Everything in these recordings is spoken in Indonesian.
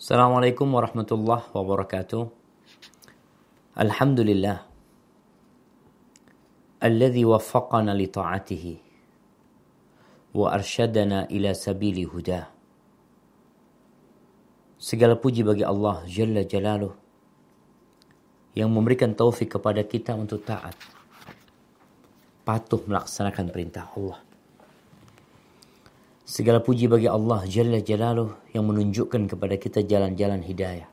Assalamualaikum warahmatullahi wabarakatuh. Alhamdulillah. Alladhi waffaqana li ta'atihi wa arsyadana ila sabili hudah. Segala puji bagi Allah Jalla Jalaluh yang memberikan taufik kepada kita untuk taat. Patuh melaksanakan perintah Allah. Segala puji bagi Allah Jalla Jalaluh yang menunjukkan kepada kita jalan-jalan hidayah.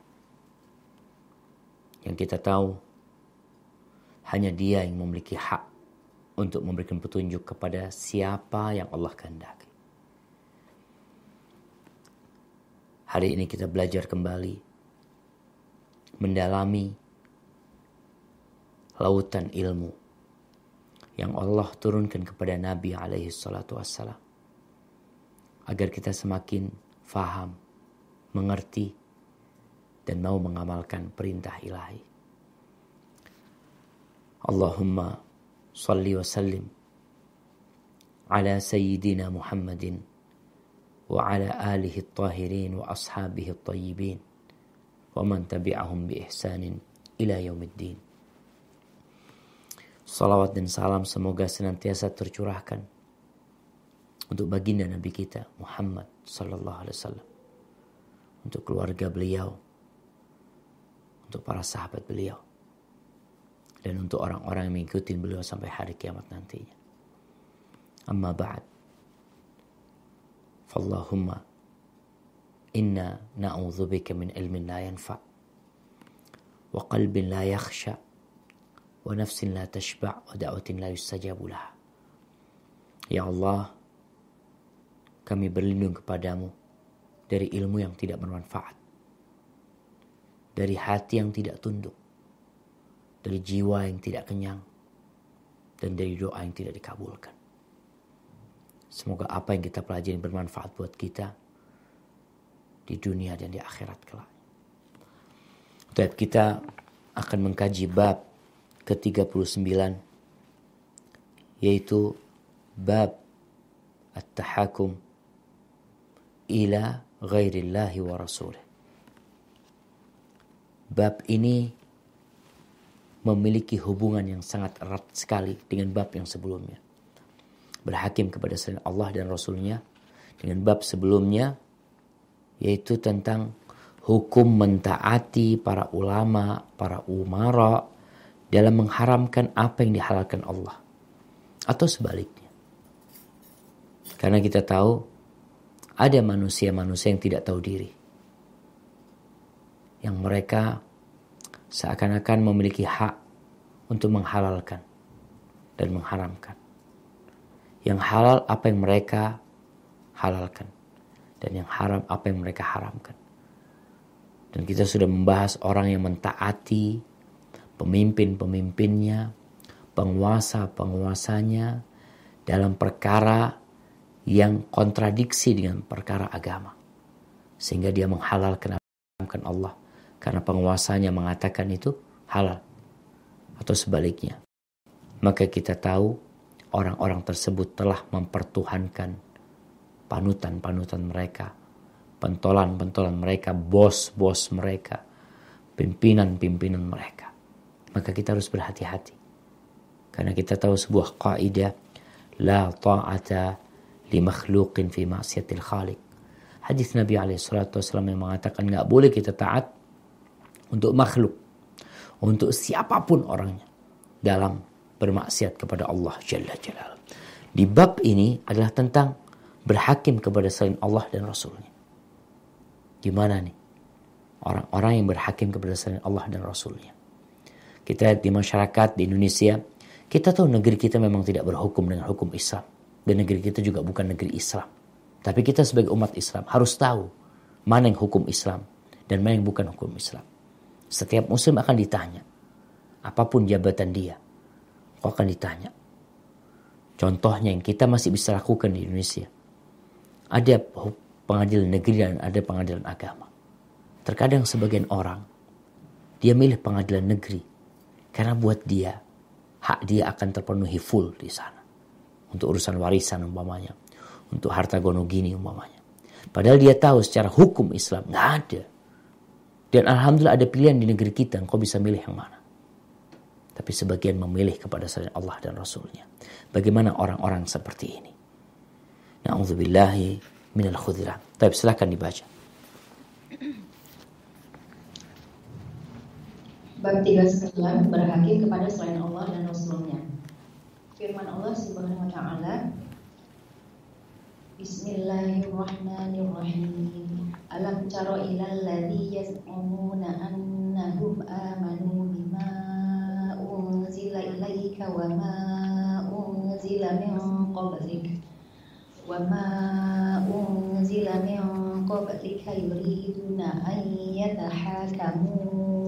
Yang kita tahu hanya dia yang memiliki hak untuk memberikan petunjuk kepada siapa yang Allah kehendaki. Hari ini kita belajar kembali mendalami lautan ilmu yang Allah turunkan kepada Nabi alaihi salatu wassalam agar kita semakin faham, mengerti, dan mau mengamalkan perintah ilahi. Allahumma salli wa sallim ala Sayyidina Muhammadin wa ala alihi tahirin wa ashabihi tayyibin wa man tabi'ahum bi ihsanin ila yaumiddin. Salawat dan salam semoga senantiasa tercurahkan untuk baginda Nabi kita Muhammad Sallallahu Alaihi Wasallam, untuk keluarga beliau, untuk para sahabat beliau, dan untuk orang-orang yang mengikuti beliau sampai hari kiamat nantinya. Amma ba'd. فاللهم إنا نعوذ بك من علم لا ينفع وقلب لا يخشع ونفس لا تشبع ودعوة لا يستجاب لها Ya Allah, kami berlindung kepadamu dari ilmu yang tidak bermanfaat, dari hati yang tidak tunduk, dari jiwa yang tidak kenyang, dan dari doa yang tidak dikabulkan. Semoga apa yang kita pelajari bermanfaat buat kita di dunia dan di akhirat kelak. Untuk kita akan mengkaji bab ke-39 yaitu bab at-tahakum ila ghairillahi wa rasulih. Bab ini memiliki hubungan yang sangat erat sekali dengan bab yang sebelumnya berhakim kepada selain Allah dan Rasulnya dengan bab sebelumnya yaitu tentang hukum mentaati para ulama, para umara dalam mengharamkan apa yang dihalalkan Allah atau sebaliknya. Karena kita tahu ada manusia-manusia yang tidak tahu diri. Yang mereka seakan-akan memiliki hak untuk menghalalkan dan mengharamkan. Yang halal apa yang mereka halalkan. Dan yang haram apa yang mereka haramkan. Dan kita sudah membahas orang yang mentaati pemimpin-pemimpinnya, penguasa-penguasanya dalam perkara yang kontradiksi dengan perkara agama. Sehingga dia menghalalkan Allah karena penguasanya mengatakan itu halal atau sebaliknya. Maka kita tahu orang-orang tersebut telah mempertuhankan panutan-panutan mereka, pentolan-pentolan mereka, bos-bos mereka, pimpinan-pimpinan mereka. Maka kita harus berhati-hati. Karena kita tahu sebuah kaidah la ta'ata li makhluqin fi ma'siyatil khaliq. Hadis Nabi SAW yang mengatakan nggak boleh kita taat untuk makhluk, untuk siapa pun orangnya dalam bermaksiat kepada Allah Jalla Jalal. Di bab ini adalah tentang berhakim kepada selain Allah dan Rasulnya. Gimana nih? Orang-orang yang berhakim kepada selain Allah dan Rasulnya. Kita di masyarakat di Indonesia, kita tahu negeri kita memang tidak berhukum dengan hukum Islam. Dan negeri kita juga bukan negeri Islam. Tapi kita sebagai umat Islam harus tahu mana yang hukum Islam dan mana yang bukan hukum Islam. Setiap muslim akan ditanya, apa pun jabatan dia, kau akan ditanya. Contohnya yang kita masih bisa lakukan di Indonesia. Ada pengadilan negeri dan ada pengadilan agama. Terkadang sebagian orang, dia milih pengadilan negeri. Karena buat dia, hak dia akan terpenuhi full di sana. Untuk urusan warisan umpamanya. Untuk harta gono gini umpamanya. Padahal dia tahu secara hukum Islam nggak ada Dan Alhamdulillah ada pilihan di negeri kita, engkau bisa milih yang mana. Tapi sebagian memilih kepada selain Allah dan Rasulnya. Bagaimana orang-orang seperti ini? Na'udzubillahi minal khudirah. Tapi silahkan dibaca. Bab 39 berhakim kepada selain Allah dan Rasulnya. Firman Allah Subhanahu wa taala. Bismillahirrahmanirrahim. Alam tara ilal ladzi yaz'umuna annahum amanu bima unzila ilaika wa ma unzila min qablik. Wa ma unzila min qablika yuriduna an yatahakamu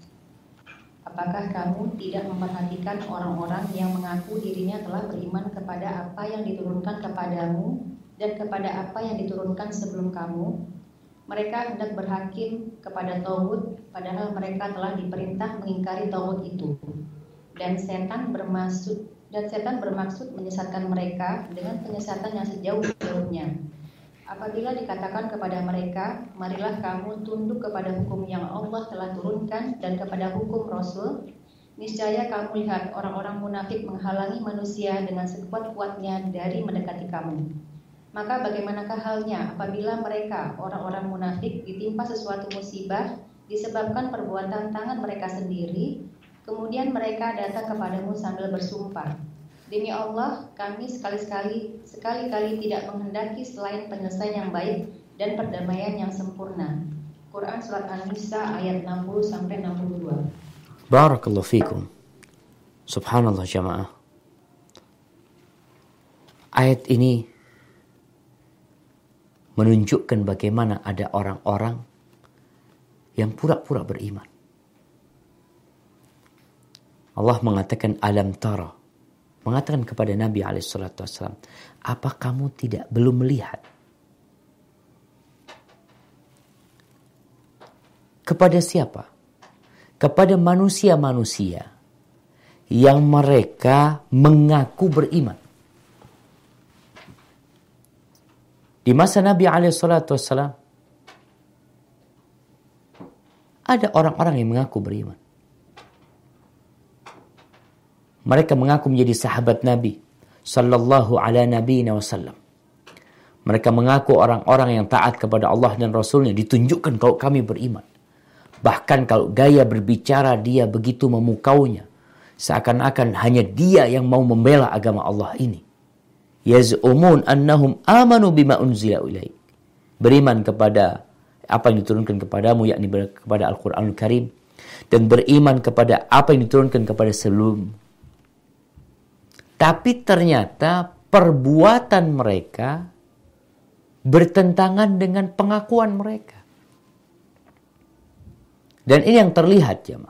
Apakah kamu tidak memperhatikan orang-orang yang mengaku dirinya telah beriman kepada apa yang diturunkan kepadamu dan kepada apa yang diturunkan sebelum kamu? Mereka hendak berhakim kepada Tauhud, padahal mereka telah diperintah mengingkari Tauhud itu. Dan setan bermaksud dan setan bermaksud menyesatkan mereka dengan penyesatan yang sejauh-jauhnya. Apabila dikatakan kepada mereka, marilah kamu tunduk kepada hukum yang Allah telah turunkan dan kepada hukum Rasul, niscaya kamu lihat orang-orang munafik menghalangi manusia dengan sekuat-kuatnya dari mendekati kamu. Maka bagaimanakah halnya apabila mereka, orang-orang munafik, ditimpa sesuatu musibah disebabkan perbuatan tangan mereka sendiri, kemudian mereka datang kepadamu sambil bersumpah, Demi Allah, kami sekali-sekali sekali-kali tidak menghendaki selain penyelesaian yang baik dan perdamaian yang sempurna. Quran surat An-Nisa ayat 60 sampai 62. Barakallahu fikum. Subhanallah jamaah. Ayat ini menunjukkan bagaimana ada orang-orang yang pura-pura beriman. Allah mengatakan alam tara mengatakan kepada Nabi Alaihissalam, apa kamu tidak belum melihat kepada siapa? Kepada manusia-manusia yang mereka mengaku beriman. Di masa Nabi Alaihissalam ada orang-orang yang mengaku beriman. Mereka mengaku menjadi sahabat Nabi sallallahu ala nabi wasallam. Mereka mengaku orang-orang yang taat kepada Allah dan Rasulnya ditunjukkan kalau kami beriman. Bahkan kalau gaya berbicara dia begitu memukaunya. Seakan-akan hanya dia yang mau membela agama Allah ini. Yaz'umun annahum amanu bima unzila ilaik. Beriman kepada apa yang diturunkan kepadamu yakni kepada Al-Qur'anul Karim dan beriman kepada apa yang diturunkan kepada sebelum tapi ternyata perbuatan mereka bertentangan dengan pengakuan mereka. Dan ini yang terlihat ya,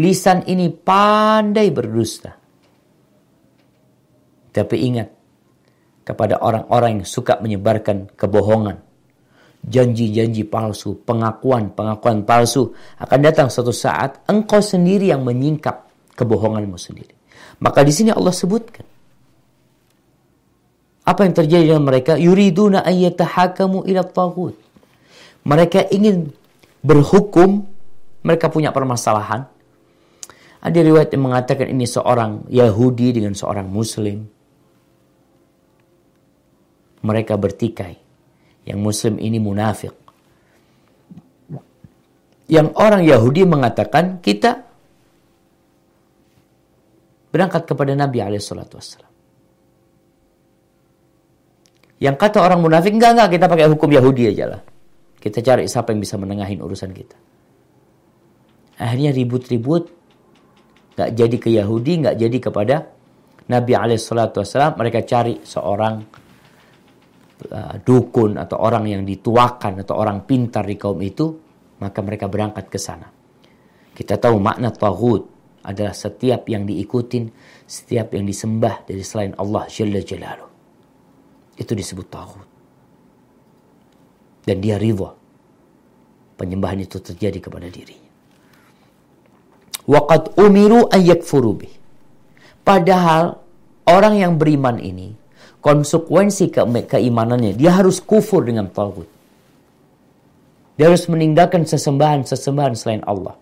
Lisan ini pandai berdusta. Tapi ingat kepada orang-orang yang suka menyebarkan kebohongan, janji-janji palsu, pengakuan-pengakuan palsu akan datang suatu saat engkau sendiri yang menyingkap kebohonganmu sendiri. Maka di sini Allah sebutkan apa yang terjadi dengan mereka? Yuriduna ayyatahakamu ila taghut. Mereka ingin berhukum, mereka punya permasalahan. Ada riwayat yang mengatakan ini seorang Yahudi dengan seorang Muslim. Mereka bertikai. Yang Muslim ini munafik. Yang orang Yahudi mengatakan kita berangkat kepada Nabi alaihissalatu wassalam. Yang kata orang munafik, enggak, enggak, kita pakai hukum Yahudi aja lah. Kita cari siapa yang bisa menengahin urusan kita. Akhirnya ribut-ribut, nggak jadi ke Yahudi, nggak jadi kepada Nabi alaihissalatu wassalam. Mereka cari seorang uh, dukun atau orang yang dituakan atau orang pintar di kaum itu, maka mereka berangkat ke sana. Kita tahu makna taghut adalah setiap yang diikutin, setiap yang disembah dari selain Allah Jalla Jalaluh. Itu disebut taghut. Dan dia ridha. Penyembahan itu terjadi kepada dirinya. Waqad umiru ayyakfuru. Padahal orang yang beriman ini konsekuensi ke keimanannya dia harus kufur dengan taghut. Dia harus meninggalkan sesembahan-sesembahan selain Allah.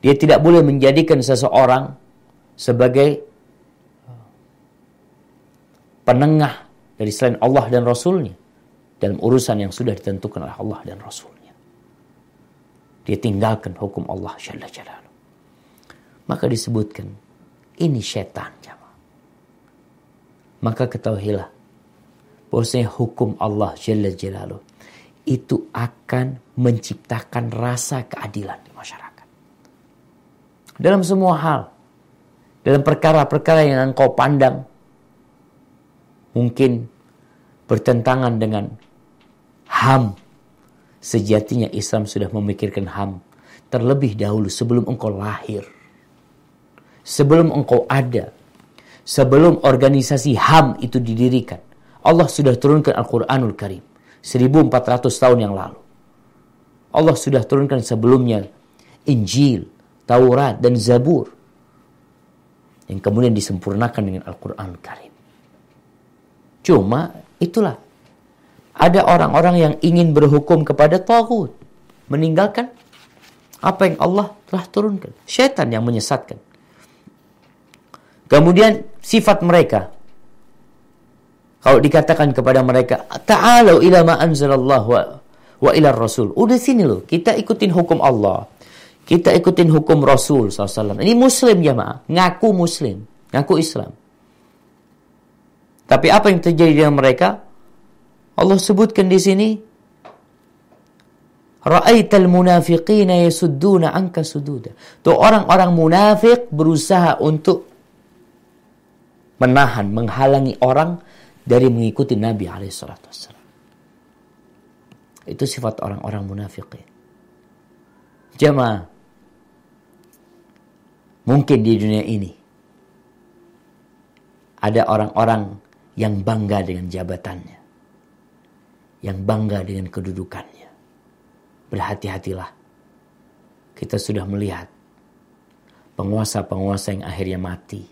Dia tidak boleh menjadikan seseorang sebagai penengah dari selain Allah dan Rasulnya dalam urusan yang sudah ditentukan oleh Allah dan Rasulnya. Dia tinggalkan hukum Allah Jalla Jalaluh. Maka disebutkan, ini setan jamaah. Maka ketahuilah, bahwasanya hukum Allah Jalla Jalaluh itu akan menciptakan rasa keadilan di masyarakat. Dalam semua hal. Dalam perkara-perkara yang engkau pandang. Mungkin bertentangan dengan HAM. Sejatinya Islam sudah memikirkan HAM. Terlebih dahulu sebelum engkau lahir. Sebelum engkau ada. Sebelum organisasi HAM itu didirikan. Allah sudah turunkan Al-Quranul Karim. 1400 tahun yang lalu. Allah sudah turunkan sebelumnya Injil, Taurat dan Zabur yang kemudian disempurnakan dengan Al-Quran Karim. Cuma itulah ada orang-orang yang ingin berhukum kepada Tauhud, meninggalkan apa yang Allah telah turunkan. Syaitan yang menyesatkan. Kemudian sifat mereka kalau dikatakan kepada mereka, "Ta'alu ila ma anzalallahu wa, wa ila rasul." Udah sini loh, kita ikutin hukum Allah. Kita ikutin hukum Rasul SAW. Ini Muslim jamaah. Ngaku Muslim. Ngaku Islam. Tapi apa yang terjadi dengan mereka? Allah sebutkan di sini. Ra'aital munafiqina yasudduna anka sududa. Tuh orang-orang munafik berusaha untuk menahan, menghalangi orang dari mengikuti Nabi SAW. Itu sifat orang-orang munafiqin. Jamaah, Mungkin di dunia ini ada orang-orang yang bangga dengan jabatannya, yang bangga dengan kedudukannya. Berhati-hatilah, kita sudah melihat penguasa-penguasa yang akhirnya mati,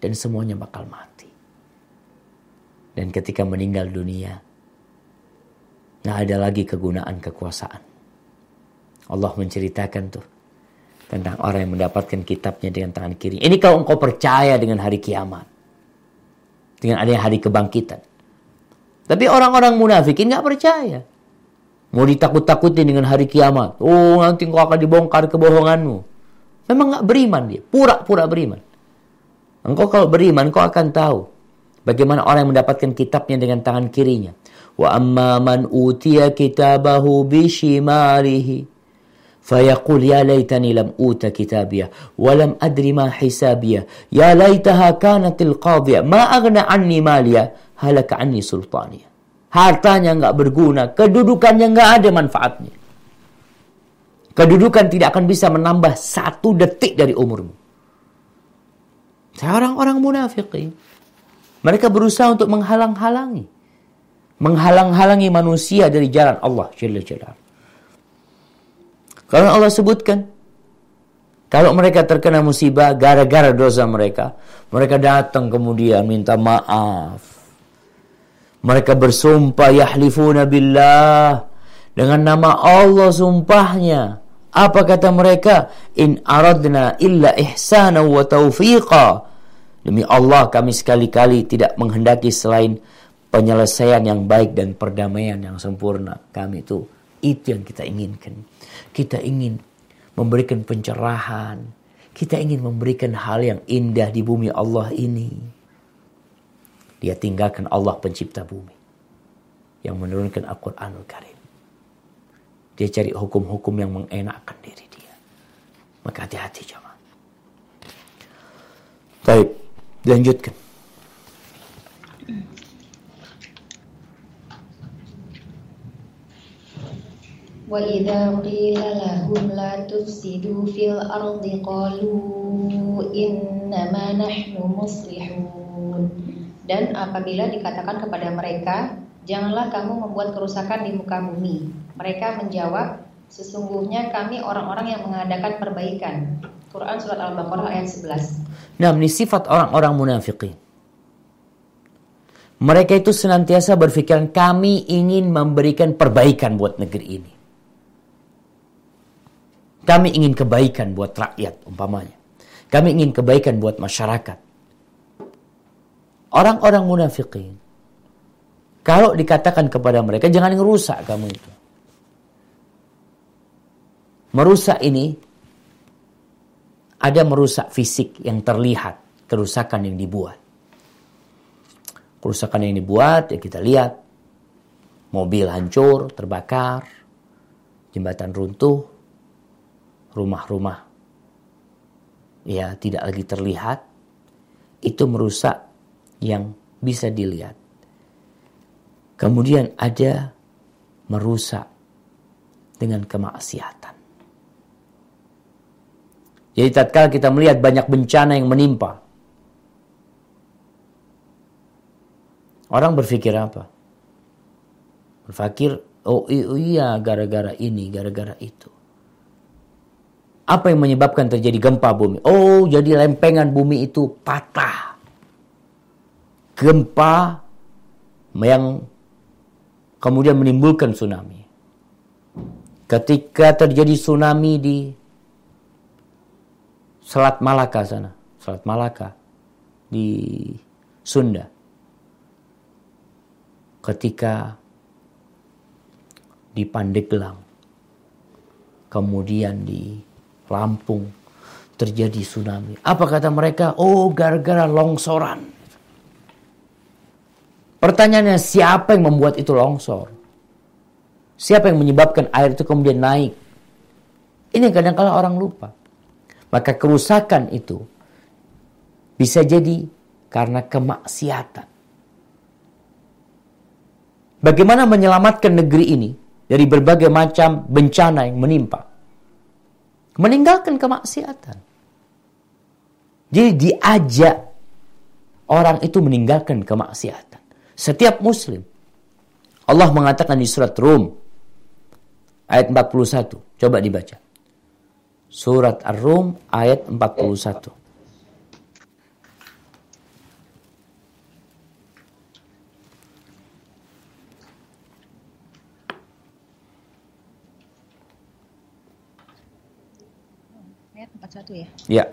dan semuanya bakal mati. Dan ketika meninggal dunia, nggak ada lagi kegunaan kekuasaan. Allah menceritakan tuh tentang orang yang mendapatkan kitabnya dengan tangan kiri. Ini kalau engkau percaya dengan hari kiamat. Dengan adanya hari kebangkitan. Tapi orang-orang munafikin nggak percaya. Mau ditakut-takutin dengan hari kiamat. Oh nanti engkau akan dibongkar kebohonganmu. Memang nggak beriman dia. Pura-pura beriman. Engkau kalau beriman, engkau akan tahu. Bagaimana orang yang mendapatkan kitabnya dengan tangan kirinya. Wa amma man utiya kitabahu bishimalihi فيقول يا ليتني لم أوت كتابيه ولم أدري ما حسابيه يا ليتها كانت القاضية ما أغنى عني مالية هلك عني سلطانية hartanya nggak berguna kedudukannya nggak ada manfaatnya kedudukan tidak akan bisa menambah satu detik dari umurmu orang-orang munafik mereka berusaha untuk menghalang-halangi menghalang-halangi manusia dari jalan Allah Jalla Jalla karena Allah sebutkan, kalau mereka terkena musibah gara-gara dosa mereka, mereka datang kemudian minta maaf. Mereka bersumpah yahlifuna billah dengan nama Allah sumpahnya. Apa kata mereka? In aradna illa ihsana wa taufiqa. Demi Allah kami sekali-kali tidak menghendaki selain penyelesaian yang baik dan perdamaian yang sempurna. Kami itu itu yang kita inginkan. Kita ingin memberikan pencerahan. Kita ingin memberikan hal yang indah di bumi Allah ini. Dia tinggalkan Allah pencipta bumi. Yang menurunkan Al-Quranul Karim. Dia cari hukum-hukum yang mengenakkan diri dia. Maka hati-hati jemaah. Baik, dilanjutkan. وَإِذَا قِيلَ لَهُمْ لَا تُفْسِدُوا فِي الْأَرْضِ قَالُوا إِنَّمَا نَحْنُ مُصْلِحُونَ. Dan apabila dikatakan kepada mereka, janganlah kamu membuat kerusakan di muka bumi. Mereka menjawab, sesungguhnya kami orang-orang yang mengadakan perbaikan. Quran surat Al-Baqarah ayat 11. Nah, ini sifat orang-orang munafikin. Mereka itu senantiasa berpikiran kami ingin memberikan perbaikan buat negeri ini. Kami ingin kebaikan buat rakyat umpamanya. Kami ingin kebaikan buat masyarakat. Orang-orang munafikin. Kalau dikatakan kepada mereka jangan ngerusak kamu itu. Merusak ini ada merusak fisik yang terlihat, kerusakan yang dibuat. Kerusakan yang dibuat ya kita lihat mobil hancur, terbakar, jembatan runtuh, rumah-rumah ya tidak lagi terlihat itu merusak yang bisa dilihat. Kemudian ada merusak dengan kemaksiatan. Jadi tatkala kita melihat banyak bencana yang menimpa, orang berpikir apa? Berpikir, oh iya gara-gara ini, gara-gara itu. Apa yang menyebabkan terjadi gempa bumi? Oh, jadi lempengan bumi itu patah. Gempa yang kemudian menimbulkan tsunami. Ketika terjadi tsunami di Selat Malaka sana, Selat Malaka di Sunda. Ketika di Pandeglang, kemudian di Lampung terjadi tsunami. Apa kata mereka? Oh, gara-gara longsoran. Pertanyaannya siapa yang membuat itu longsor? Siapa yang menyebabkan air itu kemudian naik? Ini kadang-kala orang lupa. Maka kerusakan itu bisa jadi karena kemaksiatan. Bagaimana menyelamatkan negeri ini dari berbagai macam bencana yang menimpa? Meninggalkan kemaksiatan. Jadi diajak orang itu meninggalkan kemaksiatan. Setiap muslim. Allah mengatakan di surat Rum ayat 41. Coba dibaca. Surat Ar-Rum ayat 41. Satu ya? Ya.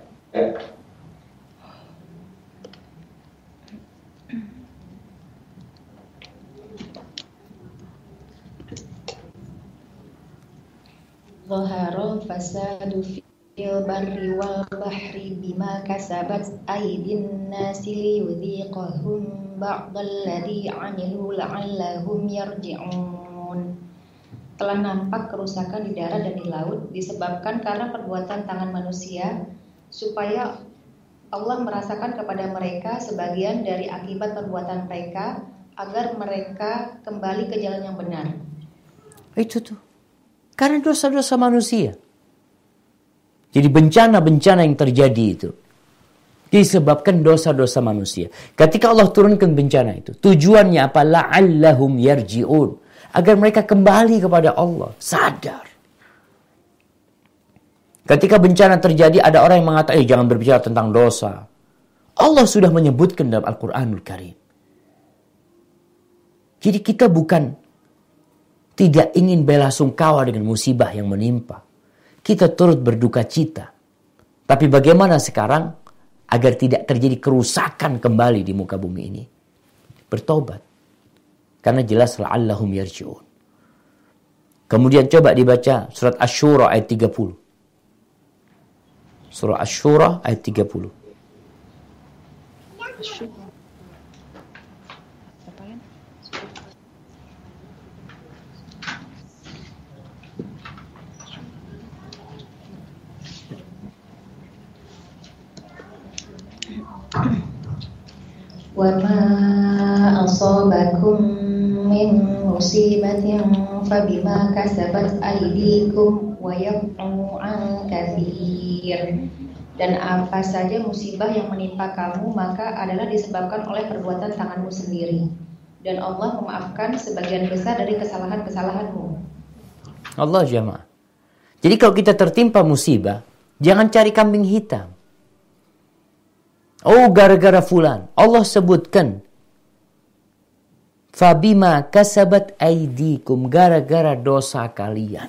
Zahara fasadu fil barri wal bahri bima kasabat aydin nasi liyudhiqahum ba'dalladhi 'amilu la'allahum yarji'un telah nampak kerusakan di darat dan di laut disebabkan karena perbuatan tangan manusia supaya Allah merasakan kepada mereka sebagian dari akibat perbuatan mereka agar mereka kembali ke jalan yang benar. Itu tuh. Karena dosa-dosa manusia. Jadi bencana-bencana yang terjadi itu disebabkan dosa-dosa manusia. Ketika Allah turunkan bencana itu, tujuannya apa? La'allahum yarji'un agar mereka kembali kepada Allah, sadar. Ketika bencana terjadi ada orang yang mengatakan, eh jangan berbicara tentang dosa. Allah sudah menyebutkan dalam Al-Quranul Karim. Jadi kita bukan tidak ingin bela sungkawa dengan musibah yang menimpa. Kita turut berduka cita. Tapi bagaimana sekarang agar tidak terjadi kerusakan kembali di muka bumi ini? Bertobat. Karena jelas la'allahum yarji'un. Kemudian coba dibaca surat Ash-Shura ayat 30. Surah Ash-Shura ayat 30. وما أصابكم من مصيبة فبما كسبت أيديكم ويعفو عن كثير dan apa saja musibah yang menimpa kamu maka adalah disebabkan oleh perbuatan tanganmu sendiri dan Allah memaafkan sebagian besar dari kesalahan-kesalahanmu. Allah jamaah. Jadi kalau kita tertimpa musibah, jangan cari kambing hitam. Oh gara-gara fulan. Allah sebutkan. Fabima kasabat aidikum. Gara-gara dosa kalian.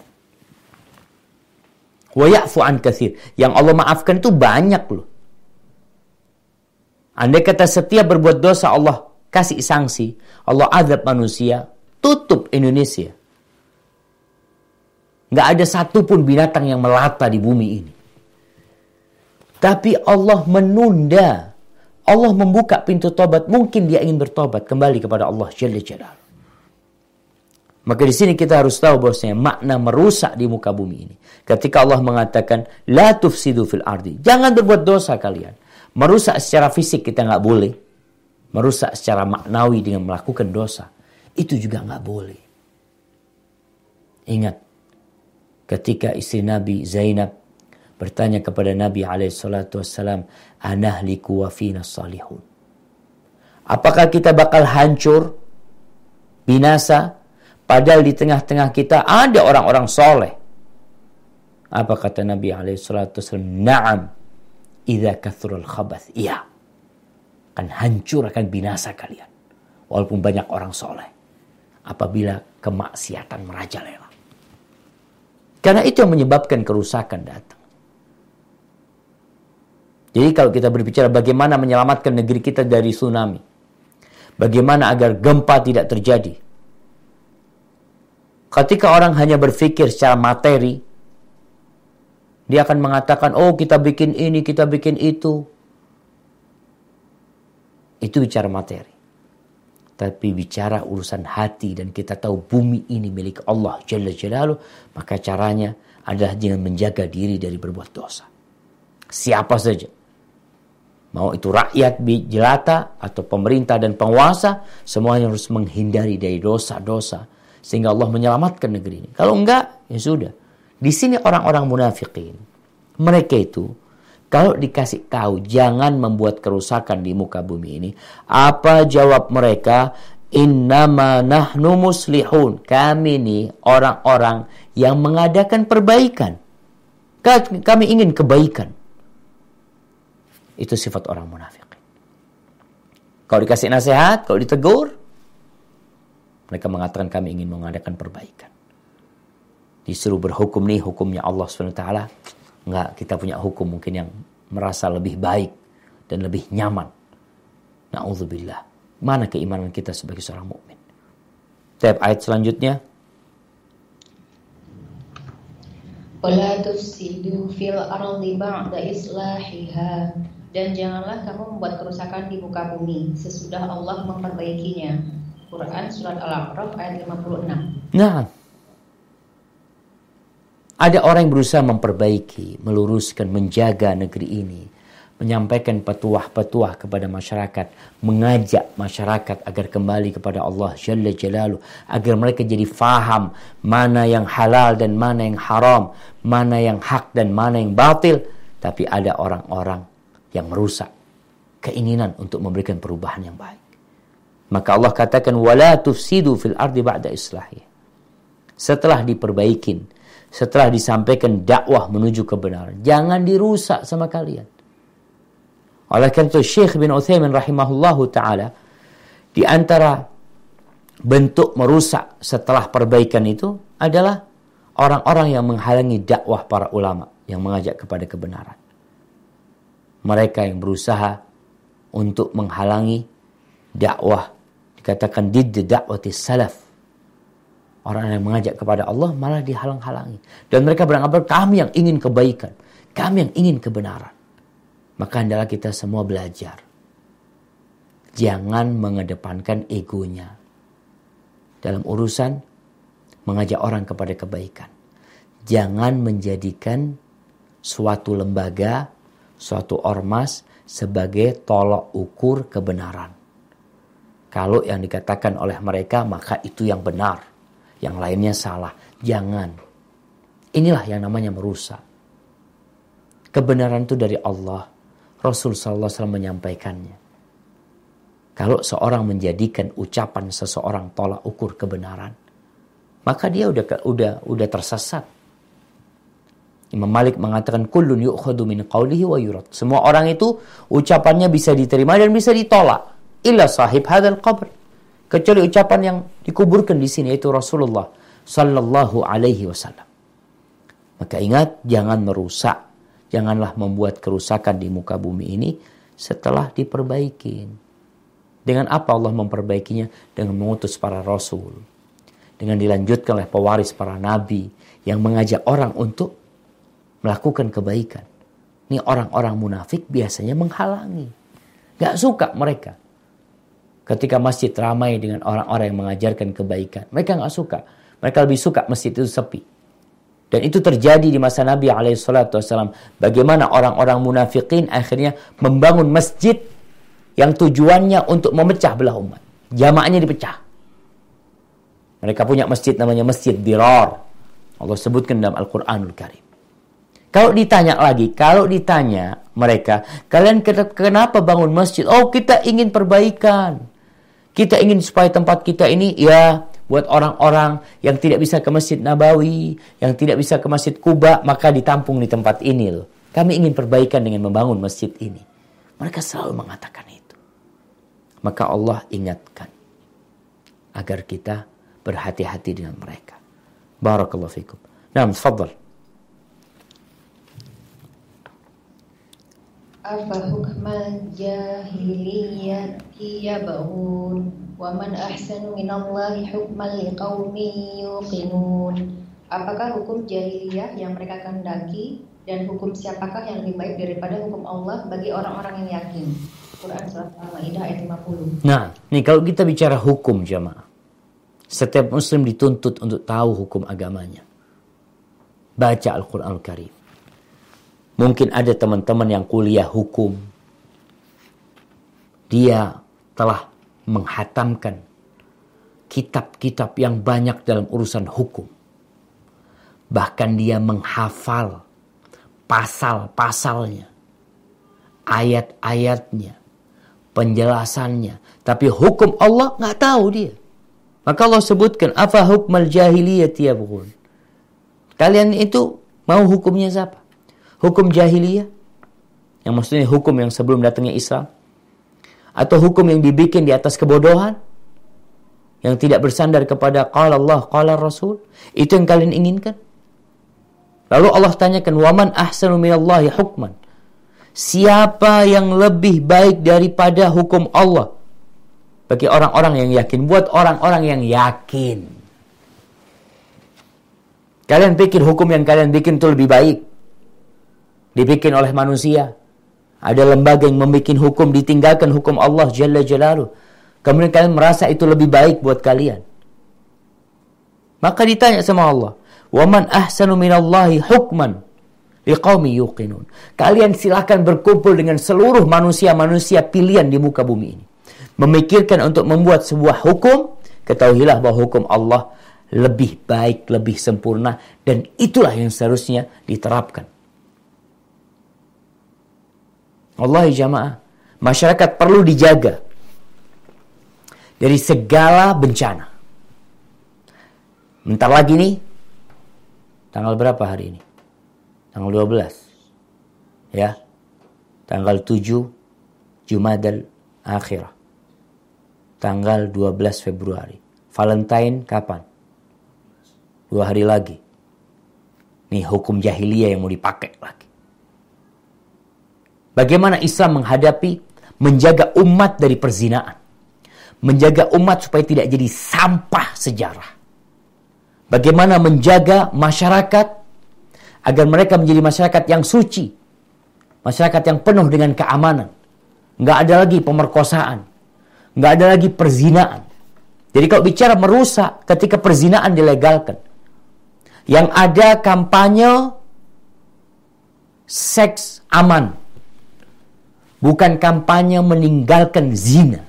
Wa ya'fu an kathir. Yang Allah maafkan itu banyak loh. Andai kata setiap berbuat dosa Allah kasih sanksi. Allah azab manusia. Tutup Indonesia. Nggak ada satupun binatang yang melata di bumi ini. Tapi Allah menunda. Allah membuka pintu tobat. Mungkin dia ingin bertobat kembali kepada Allah Jalla Jalal. Maka di sini kita harus tahu bahwasanya makna merusak di muka bumi ini. Ketika Allah mengatakan la tufsidu fil ardi, jangan berbuat dosa kalian. Merusak secara fisik kita nggak boleh. Merusak secara maknawi dengan melakukan dosa itu juga nggak boleh. Ingat, ketika istri Nabi Zainab bertanya kepada Nabi alaihissalatu wassalam, "Anahliku wa fina salihun." Apakah kita bakal hancur, binasa, padahal di tengah-tengah kita ada orang-orang soleh? Apa kata Nabi wassalam? Naam, idza kathrul khabath. Iya. Akan hancur, akan binasa kalian. Walaupun banyak orang soleh. Apabila kemaksiatan merajalela. Karena itu yang menyebabkan kerusakan datang. Jadi kalau kita berbicara bagaimana menyelamatkan negeri kita dari tsunami. Bagaimana agar gempa tidak terjadi. Ketika orang hanya berpikir secara materi, dia akan mengatakan, oh kita bikin ini, kita bikin itu. Itu bicara materi. Tapi bicara urusan hati dan kita tahu bumi ini milik Allah Jalla Jalaluh, maka caranya adalah dengan menjaga diri dari berbuat dosa. Siapa saja Mau itu rakyat jelata atau pemerintah dan penguasa, semuanya harus menghindari dari dosa-dosa sehingga Allah menyelamatkan negeri ini. Kalau enggak, ya sudah. Di sini orang-orang munafikin, mereka itu kalau dikasih tahu jangan membuat kerusakan di muka bumi ini, apa jawab mereka? Innama nahnu muslihun. Kami ini orang-orang yang mengadakan perbaikan. Kami ingin kebaikan. Itu sifat orang munafik. Kalau dikasih nasihat, kalau ditegur, mereka mengatakan kami ingin mengadakan perbaikan. Disuruh berhukum nih hukumnya Allah SWT. Enggak, kita punya hukum mungkin yang merasa lebih baik dan lebih nyaman. Na'udzubillah. Mana keimanan kita sebagai seorang mukmin? Tab ayat selanjutnya. Wala tufsidu fil ardi ba'da islahiha dan janganlah kamu membuat kerusakan di muka bumi sesudah Allah memperbaikinya. Quran surat Al-A'raf ayat 56. Nah, ada orang yang berusaha memperbaiki, meluruskan, menjaga negeri ini, menyampaikan petuah-petuah kepada masyarakat, mengajak masyarakat agar kembali kepada Allah Jalla Jalalu, agar mereka jadi faham mana yang halal dan mana yang haram, mana yang hak dan mana yang batil. Tapi ada orang-orang yang merusak keinginan untuk memberikan perubahan yang baik. Maka Allah katakan wala tufsidu fil ardi ba'da islahi. Setelah diperbaikin, setelah disampaikan dakwah menuju kebenaran, jangan dirusak sama kalian. Oleh karena itu Syekh bin Utsaimin rahimahullahu taala di antara bentuk merusak setelah perbaikan itu adalah orang-orang yang menghalangi dakwah para ulama yang mengajak kepada kebenaran mereka yang berusaha untuk menghalangi dakwah dikatakan did dakwati salaf orang yang mengajak kepada Allah malah dihalang-halangi dan mereka beranggapan kami yang ingin kebaikan Kami yang ingin kebenaran. Maka hendaklah kita semua belajar. Jangan mengedepankan egonya. Dalam urusan mengajak orang kepada kebaikan. Jangan menjadikan suatu lembaga, suatu ormas sebagai tolok ukur kebenaran. Kalau yang dikatakan oleh mereka maka itu yang benar, yang lainnya salah. Jangan. Inilah yang namanya merusak. Kebenaran itu dari Allah. Rasul SAW menyampaikannya. Kalau seorang menjadikan ucapan seseorang tolak ukur kebenaran, maka dia udah udah udah tersesat. Imam Malik mengatakan kullun yu'khadu min qawlihi wa yurad. Semua orang itu ucapannya bisa diterima dan bisa ditolak. Illa sahib hadzal qabr. Kecuali ucapan yang dikuburkan di sini yaitu Rasulullah sallallahu alaihi wasallam. Maka ingat jangan merusak, janganlah membuat kerusakan di muka bumi ini setelah diperbaiki. Dengan apa Allah memperbaikinya? Dengan mengutus para rasul. Dengan dilanjutkan oleh pewaris para nabi yang mengajak orang untuk melakukan kebaikan. Ini orang-orang munafik biasanya menghalangi. Gak suka mereka. Ketika masjid ramai dengan orang-orang yang mengajarkan kebaikan. Mereka gak suka. Mereka lebih suka masjid itu sepi. Dan itu terjadi di masa Nabi SAW. Bagaimana orang-orang munafikin akhirnya membangun masjid yang tujuannya untuk memecah belah umat. Jamaahnya dipecah. Mereka punya masjid namanya Masjid Dirar. Allah sebutkan dalam Al-Quranul Karim. Kalau ditanya lagi, kalau ditanya mereka, kalian kenapa bangun masjid? Oh, kita ingin perbaikan. Kita ingin supaya tempat kita ini ya buat orang-orang yang tidak bisa ke Masjid Nabawi, yang tidak bisa ke Masjid Kuba, maka ditampung di tempat ini loh. Kami ingin perbaikan dengan membangun masjid ini. Mereka selalu mengatakan itu. Maka Allah ingatkan agar kita berhati-hati dengan mereka. Barakallahu fikum. Nah, tafadhal. afa hukman jahiliyati yabghun wa man ahsan minallahi hukman liqawmi yuqinun Apakah hukum jahiliyah yang mereka kehendaki dan hukum siapakah yang lebih baik daripada hukum Allah bagi orang-orang yang yakin? Quran surat Al-Maidah ayat 50. Nah, nih kalau kita bicara hukum jamaah. Setiap muslim dituntut untuk tahu hukum agamanya. Baca Al-Qur'an Al-Karim. Mungkin ada teman-teman yang kuliah hukum. Dia telah menghatamkan kitab-kitab yang banyak dalam urusan hukum. Bahkan dia menghafal pasal-pasalnya, ayat-ayatnya, penjelasannya. Tapi hukum Allah nggak tahu dia. Maka Allah sebutkan, apa hukmal jahiliyah yabghun. Kalian itu mau hukumnya siapa? Hukum jahiliyah? Yang maksudnya hukum yang sebelum datangnya Islam? Atau hukum yang dibikin di atas kebodohan? Yang tidak bersandar kepada qala Allah qala Rasul? Itu yang kalian inginkan? Lalu Allah tanyakan waman ahsanu minallahi hukman? Siapa yang lebih baik daripada hukum Allah? Bagi orang-orang yang yakin. Buat orang-orang yang yakin. Kalian pikir hukum yang kalian bikin itu lebih baik dibikin oleh manusia. Ada lembaga yang membuat hukum ditinggalkan hukum Allah Jalla Jalaluh. Kemudian kalian merasa itu lebih baik buat kalian. Maka ditanya sama Allah, "Waman ahsanu minallahi hukman liqaumi yuqinun." Kalian silakan berkumpul dengan seluruh manusia-manusia pilihan di muka bumi ini. Memikirkan untuk membuat sebuah hukum, ketahuilah bahwa hukum Allah lebih baik, lebih sempurna dan itulah yang seharusnya diterapkan Allah jamaah, masyarakat perlu dijaga dari segala bencana. Bentar lagi nih, tanggal berapa hari ini? Tanggal 12. Ya. Tanggal 7 Jumadal Akhirah. Tanggal 12 Februari. Valentine kapan? Dua hari lagi. Nih hukum jahiliyah yang mau dipakai lagi. Bagaimana Islam menghadapi menjaga umat dari perzinaan. Menjaga umat supaya tidak jadi sampah sejarah. Bagaimana menjaga masyarakat agar mereka menjadi masyarakat yang suci, masyarakat yang penuh dengan keamanan. Nggak ada lagi pemerkosaan, nggak ada lagi perzinaan. Jadi kalau bicara merusak ketika perzinaan dilegalkan, yang ada kampanye seks aman, bukan kampanye meninggalkan zina.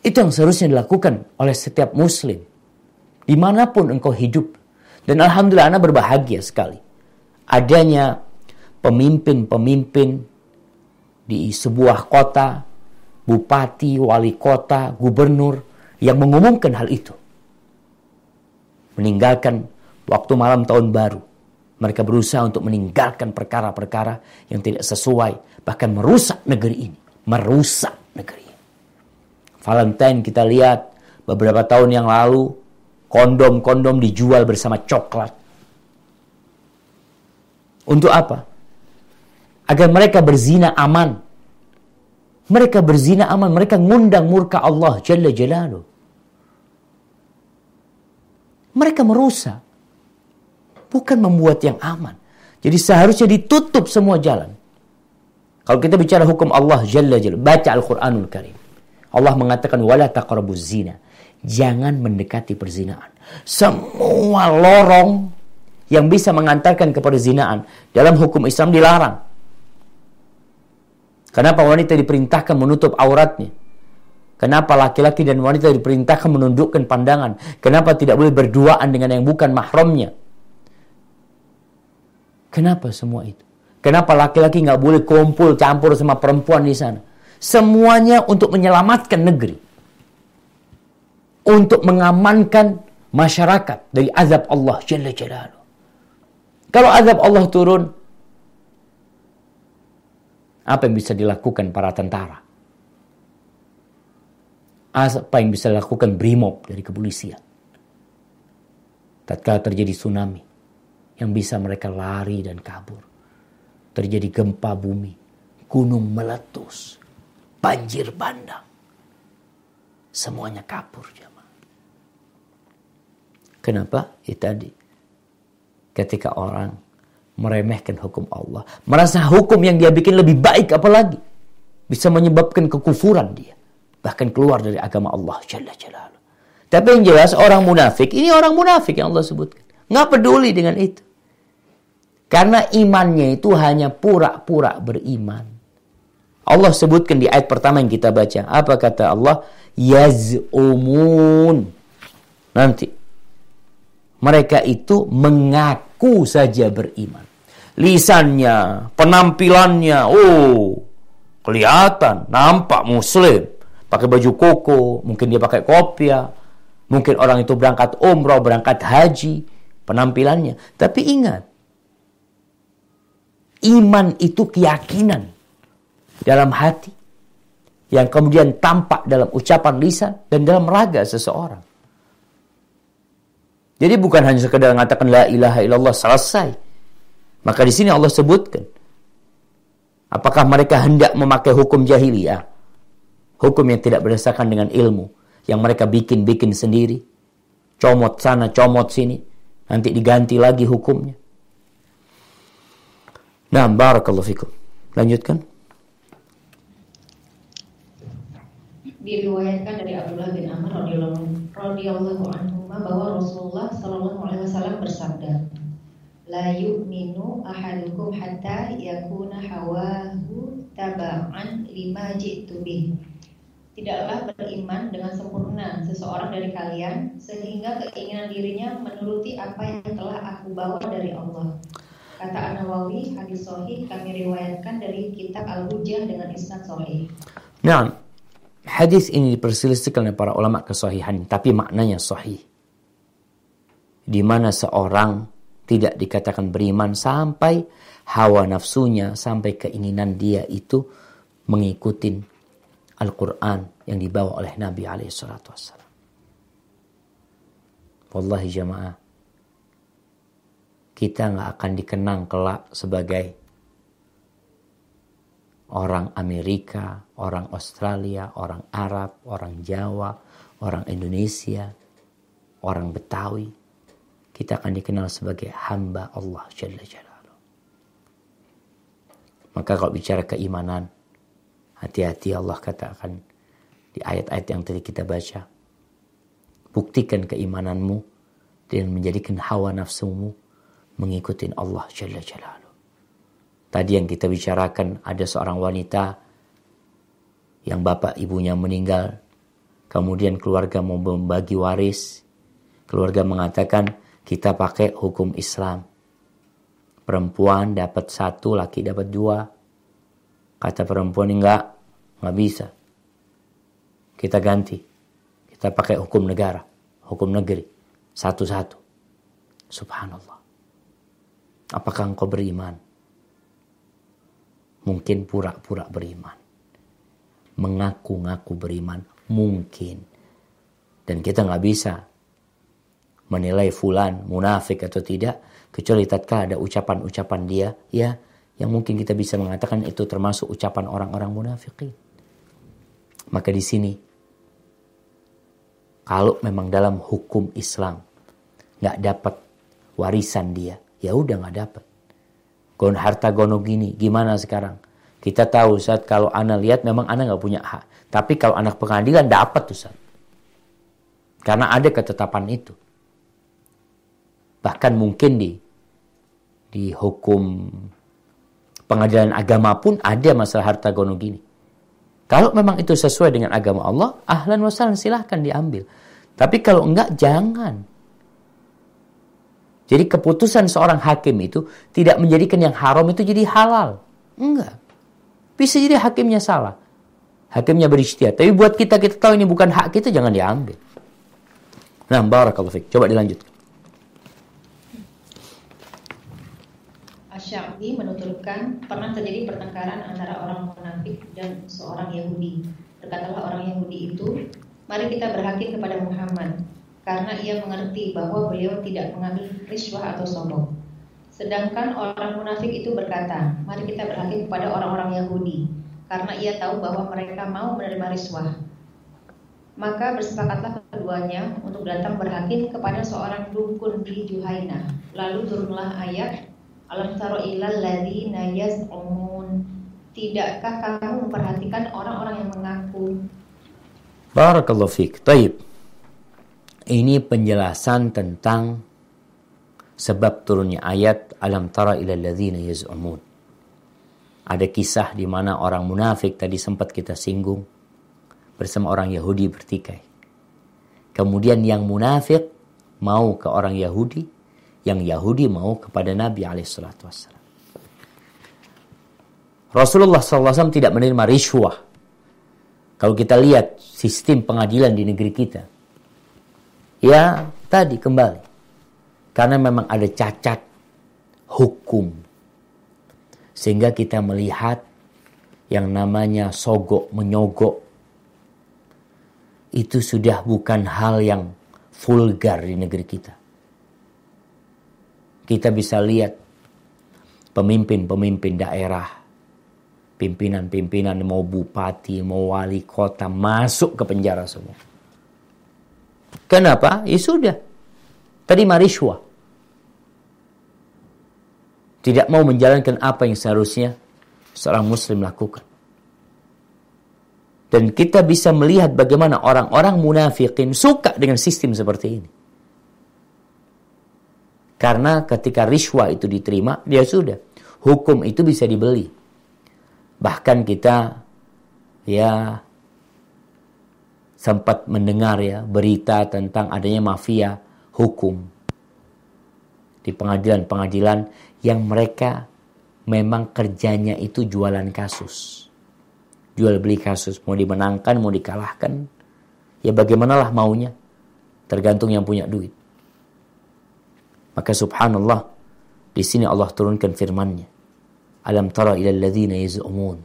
Itu yang seharusnya dilakukan oleh setiap muslim. Di mana pun engkau hidup. Dan Alhamdulillah anak berbahagia sekali. Adanya pemimpin-pemimpin di sebuah kota, bupati, wali kota, gubernur yang mengumumkan hal itu. Meninggalkan waktu malam tahun baru. Mereka berusaha untuk meninggalkan perkara-perkara yang tidak sesuai. Bahkan merusak negeri ini. Merusak negeri Valentine kita lihat beberapa tahun yang lalu kondom-kondom dijual bersama coklat. Untuk apa? Agar mereka berzina aman. Mereka berzina aman, mereka ngundang murka Allah Jalla Jalaluh. Mereka merusak. Bukan membuat yang aman. Jadi seharusnya ditutup semua jalan. Kalau kita bicara hukum Allah Jalla Jalla, baca Al-Quranul Karim. Allah mengatakan wala zina. Jangan mendekati perzinaan. Semua lorong yang bisa mengantarkan kepada zinaan dalam hukum Islam dilarang. Kenapa wanita diperintahkan menutup auratnya? Kenapa laki-laki dan wanita diperintahkan menundukkan pandangan? Kenapa tidak boleh berduaan dengan yang bukan mahramnya? Kenapa semua itu? Kenapa laki-laki nggak boleh kumpul campur sama perempuan di sana? Semuanya untuk menyelamatkan negeri. Untuk mengamankan masyarakat dari azab Allah Jalla Jalaluh. Kalau azab Allah turun, apa yang bisa dilakukan para tentara? Apa yang bisa dilakukan brimob dari kepolisian? Tatkala terjadi tsunami, yang bisa mereka lari dan kabur. Terjadi gempa bumi, gunung meletus, banjir bandang. Semuanya kapur jemaah. Kenapa? Itu tadi. Ketika orang meremehkan hukum Allah. Merasa hukum yang dia bikin lebih baik apalagi. Bisa menyebabkan kekufuran dia. Bahkan keluar dari agama Allah Jalla Jalaluh. Tapi yang jelas orang munafik, ini orang munafik yang Allah sebutkan. Nggak peduli dengan itu. Karena imannya itu hanya pura-pura beriman. Allah sebutkan di ayat pertama yang kita baca. Apa kata Allah? Yaz'umun. Nanti. Mereka itu mengaku saja beriman. Lisannya, penampilannya, oh, kelihatan, nampak muslim. Pakai baju koko, mungkin dia pakai kopiah. Mungkin orang itu berangkat umroh, berangkat haji. Penampilannya. Tapi ingat, iman itu keyakinan dalam hati yang kemudian tampak dalam ucapan lisan dan dalam raga seseorang. Jadi bukan hanya sekedar mengatakan la ilaha illallah selesai. Maka di sini Allah sebutkan apakah mereka hendak memakai hukum jahiliyah? Hukum yang tidak berdasarkan dengan ilmu yang mereka bikin-bikin sendiri. Comot sana, comot sini. Nanti diganti lagi hukumnya. Nah, barakallahu fikum. Lanjutkan. diriwayatkan dari Abdullah bin Amr radhiyallahu anhu bahwa Rasulullah Shallallahu alaihi wasallam bersabda La yu'minu ahadukum hatta yakuna hawahu taba'an lima jitu bih Tidaklah beriman dengan sempurna seseorang dari kalian sehingga keinginan dirinya menuruti apa yang telah aku bawa dari Allah. Kata An-Nawawi, hadis sahih kami riwayatkan dari kitab Al-Hujjah dengan isnad sahih. Nah, Hadis ini diperselisihkan oleh para ulama kesahihan, tapi maknanya sahih. Di mana seorang tidak dikatakan beriman sampai hawa nafsunya, sampai keinginan dia itu mengikuti Al-Quran yang dibawa oleh Nabi alaihissalatu wassalam. Wallahi jamaah, kita nggak akan dikenang kelak sebagai orang Amerika, orang Australia, orang Arab, orang Jawa, orang Indonesia, orang Betawi. kita akan dikenal sebagai hamba Allah Jalla Jalaluh. Maka kalau bicara keimanan, hati-hati Allah katakan di ayat-ayat yang tadi kita baca. Buktikan keimananmu dan menjadikan hawa nafsumu mengikuti Allah Jalla Jalaluh. Tadi yang kita bicarakan ada seorang wanita yang bapak ibunya meninggal. Kemudian keluarga mau membagi waris. Keluarga mengatakan kita pakai hukum Islam. Perempuan dapat satu, laki dapat dua. Kata perempuan enggak, enggak bisa. Kita ganti. Kita pakai hukum negara, hukum negeri. Satu-satu. Subhanallah. Apakah engkau beriman? Mungkin pura-pura beriman. Mengaku-ngaku beriman. Mungkin. Dan kita nggak bisa menilai fulan munafik atau tidak. Kecuali tatkala ada ucapan-ucapan dia. ya Yang mungkin kita bisa mengatakan itu termasuk ucapan orang-orang munafikin. Maka di sini kalau memang dalam hukum Islam nggak dapat warisan dia, ya udah nggak dapat. Gon harta gono gini, gimana sekarang? Kita tahu saat kalau anak lihat memang anak nggak punya hak. Tapi kalau anak pengadilan dapat tuh saat. Karena ada ketetapan itu. Bahkan mungkin di di hukum pengadilan agama pun ada masalah harta gono gini. Kalau memang itu sesuai dengan agama Allah, ahlan wasalan silahkan diambil. Tapi kalau enggak, jangan. Jadi keputusan seorang hakim itu tidak menjadikan yang haram itu jadi halal. Enggak. Bisa jadi hakimnya salah. Hakimnya beristihad. Tapi buat kita, kita tahu ini bukan hak kita, jangan diambil. Nah, barakallahu fiqh. Coba dilanjutkan. Asy'ari menuturkan pernah terjadi pertengkaran antara orang munafik dan seorang Yahudi. Berkatalah orang Yahudi itu, "Mari kita berhakim kepada Muhammad." karena ia mengerti bahwa beliau tidak mengambil riswah atau sombong. Sedangkan orang munafik itu berkata, mari kita berhakim kepada orang-orang Yahudi, karena ia tahu bahwa mereka mau menerima riswah. Maka bersepakatlah keduanya untuk datang berhakim kepada seorang dukun di Juhaina. Lalu turunlah ayat, Alam taro ilal ladhina yaz'umun. Tidakkah kamu memperhatikan orang-orang yang mengaku? Barakallahu fiqh. Taib. Ini penjelasan tentang sebab turunnya ayat alam tara ila ladzina yaz'umun. Ada kisah di mana orang munafik tadi sempat kita singgung bersama orang Yahudi bertikai. Kemudian yang munafik mau ke orang Yahudi, yang Yahudi mau kepada Nabi alaihissalatu. Rasulullah SAW tidak menerima riswah. Kalau kita lihat sistem pengadilan di negeri kita, Ya, tadi kembali. Karena memang ada cacat hukum. Sehingga kita melihat yang namanya sogok menyogok itu sudah bukan hal yang vulgar di negeri kita. Kita bisa lihat pemimpin-pemimpin daerah, pimpinan-pimpinan mau bupati, mau wali kota masuk ke penjara semua. Kenapa? Ya sudah. Terima riswah. Tidak mau menjalankan apa yang seharusnya seorang muslim lakukan. Dan kita bisa melihat bagaimana orang-orang munafikin suka dengan sistem seperti ini. Karena ketika riswah itu diterima, dia sudah. Hukum itu bisa dibeli. Bahkan kita ya sempat mendengar ya berita tentang adanya mafia hukum di pengadilan-pengadilan yang mereka memang kerjanya itu jualan kasus. Jual beli kasus, mau dimenangkan, mau dikalahkan. Ya bagaimanalah maunya. Tergantung yang punya duit. Maka subhanallah, di sini Allah turunkan firman-Nya. Alam tara ila alladhina yaz'umun.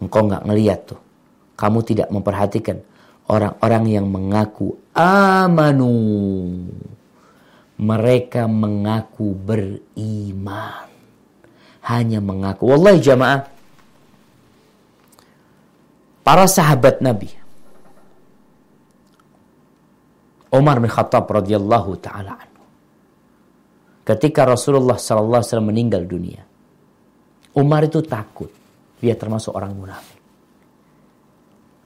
Engkau enggak ngelihat tuh. Kamu tidak memperhatikan orang-orang yang mengaku amanu. Mereka mengaku beriman. Hanya mengaku. Wallahi jamaah. Para sahabat Nabi. Umar bin Khattab radhiyallahu taala. Ketika Rasulullah SAW meninggal dunia. Umar itu takut. Dia termasuk orang munafik.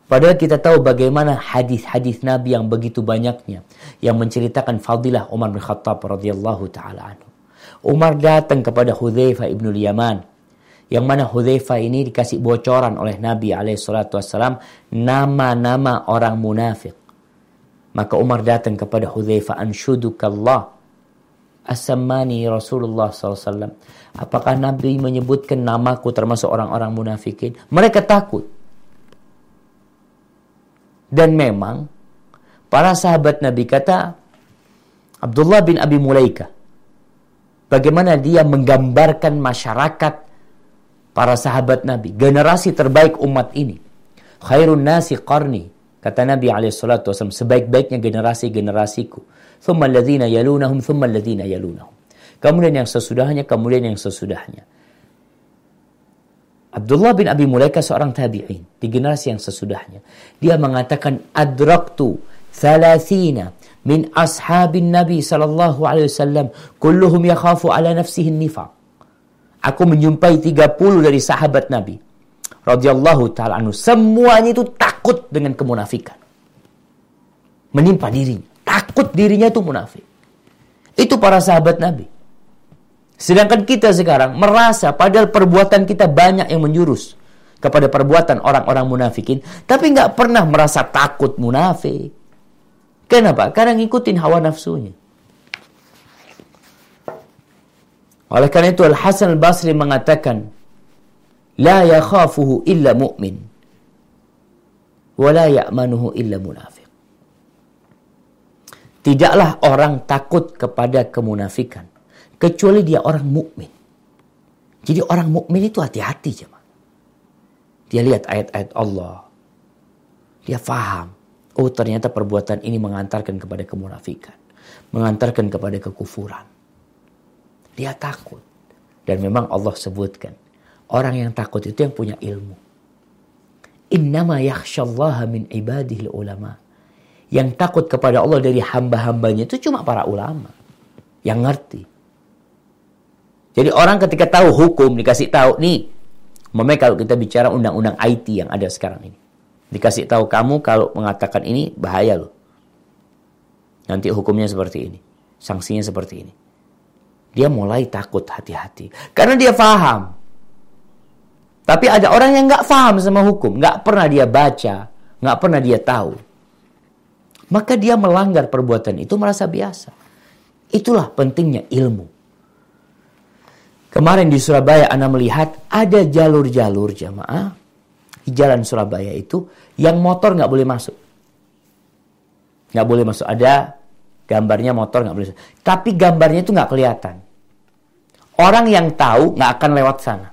Padahal kita tahu bagaimana hadis-hadis Nabi yang begitu banyaknya yang menceritakan fadilah Umar bin Khattab radhiyallahu taala anhu. Umar datang kepada Hudzaifah ibnu Yaman yang mana Hudzaifah ini dikasih bocoran oleh Nabi alaihi salatu wassalam nama-nama orang munafik. Maka Umar datang kepada Hudzaifah anshudukallah asamani Rasulullah SAW. Apakah Nabi menyebutkan namaku termasuk orang-orang munafikin? Mereka takut. Dan memang para sahabat Nabi kata Abdullah bin Abi Mulaika bagaimana dia menggambarkan masyarakat para sahabat Nabi, generasi terbaik umat ini. Khairun nasi qarni, kata Nabi SAW, sebaik-baiknya generasi-generasiku. Thumma alladhina yalunahum, thumma alladhina yalunahum. Kemudian yang sesudahnya, kemudian yang sesudahnya. Abdullah bin Abi Mulaika seorang tabi'in di generasi yang sesudahnya. Dia mengatakan adraktu thalathina min ashabin Nabi sallallahu alaihi wasallam kulluhum yakhafu ala nafsihi nifaq. Aku menyumpai 30 dari sahabat Nabi radhiyallahu taala anhu. Semuanya itu takut dengan kemunafikan. Menimpa dirinya. Takut dirinya itu munafik. Itu para sahabat Nabi. Sedangkan kita sekarang merasa padahal perbuatan kita banyak yang menjurus kepada perbuatan orang-orang munafikin, tapi nggak pernah merasa takut munafik. Kenapa? Karena ngikutin hawa nafsunya. Oleh karena itu Al-Hasan Al-Basri mengatakan, La yakhafuhu illa mu'min, wa la illa munafik. Tidaklah orang takut kepada kemunafikan kecuali dia orang mukmin. Jadi orang mukmin itu hati-hati jemaah. Dia lihat ayat-ayat Allah. Dia faham. Oh ternyata perbuatan ini mengantarkan kepada kemunafikan. Mengantarkan kepada kekufuran. Dia takut. Dan memang Allah sebutkan. Orang yang takut itu yang punya ilmu. Innama yakhshallaha min ibadihi ulama. Yang takut kepada Allah dari hamba-hambanya itu cuma para ulama. Yang ngerti jadi orang ketika tahu hukum dikasih tahu nih, memang kalau kita bicara undang-undang IT yang ada sekarang ini, dikasih tahu kamu kalau mengatakan ini bahaya loh. Nanti hukumnya seperti ini, sanksinya seperti ini. Dia mulai takut hati-hati karena dia paham. Tapi ada orang yang nggak paham sama hukum, nggak pernah dia baca, nggak pernah dia tahu. Maka dia melanggar perbuatan itu merasa biasa. Itulah pentingnya ilmu. Kemarin di Surabaya Anda melihat ada jalur-jalur jamaah di jalan Surabaya itu yang motor nggak boleh masuk. Nggak boleh masuk. Ada gambarnya motor nggak boleh. Masuk. Tapi gambarnya itu nggak kelihatan. Orang yang tahu nggak akan lewat sana.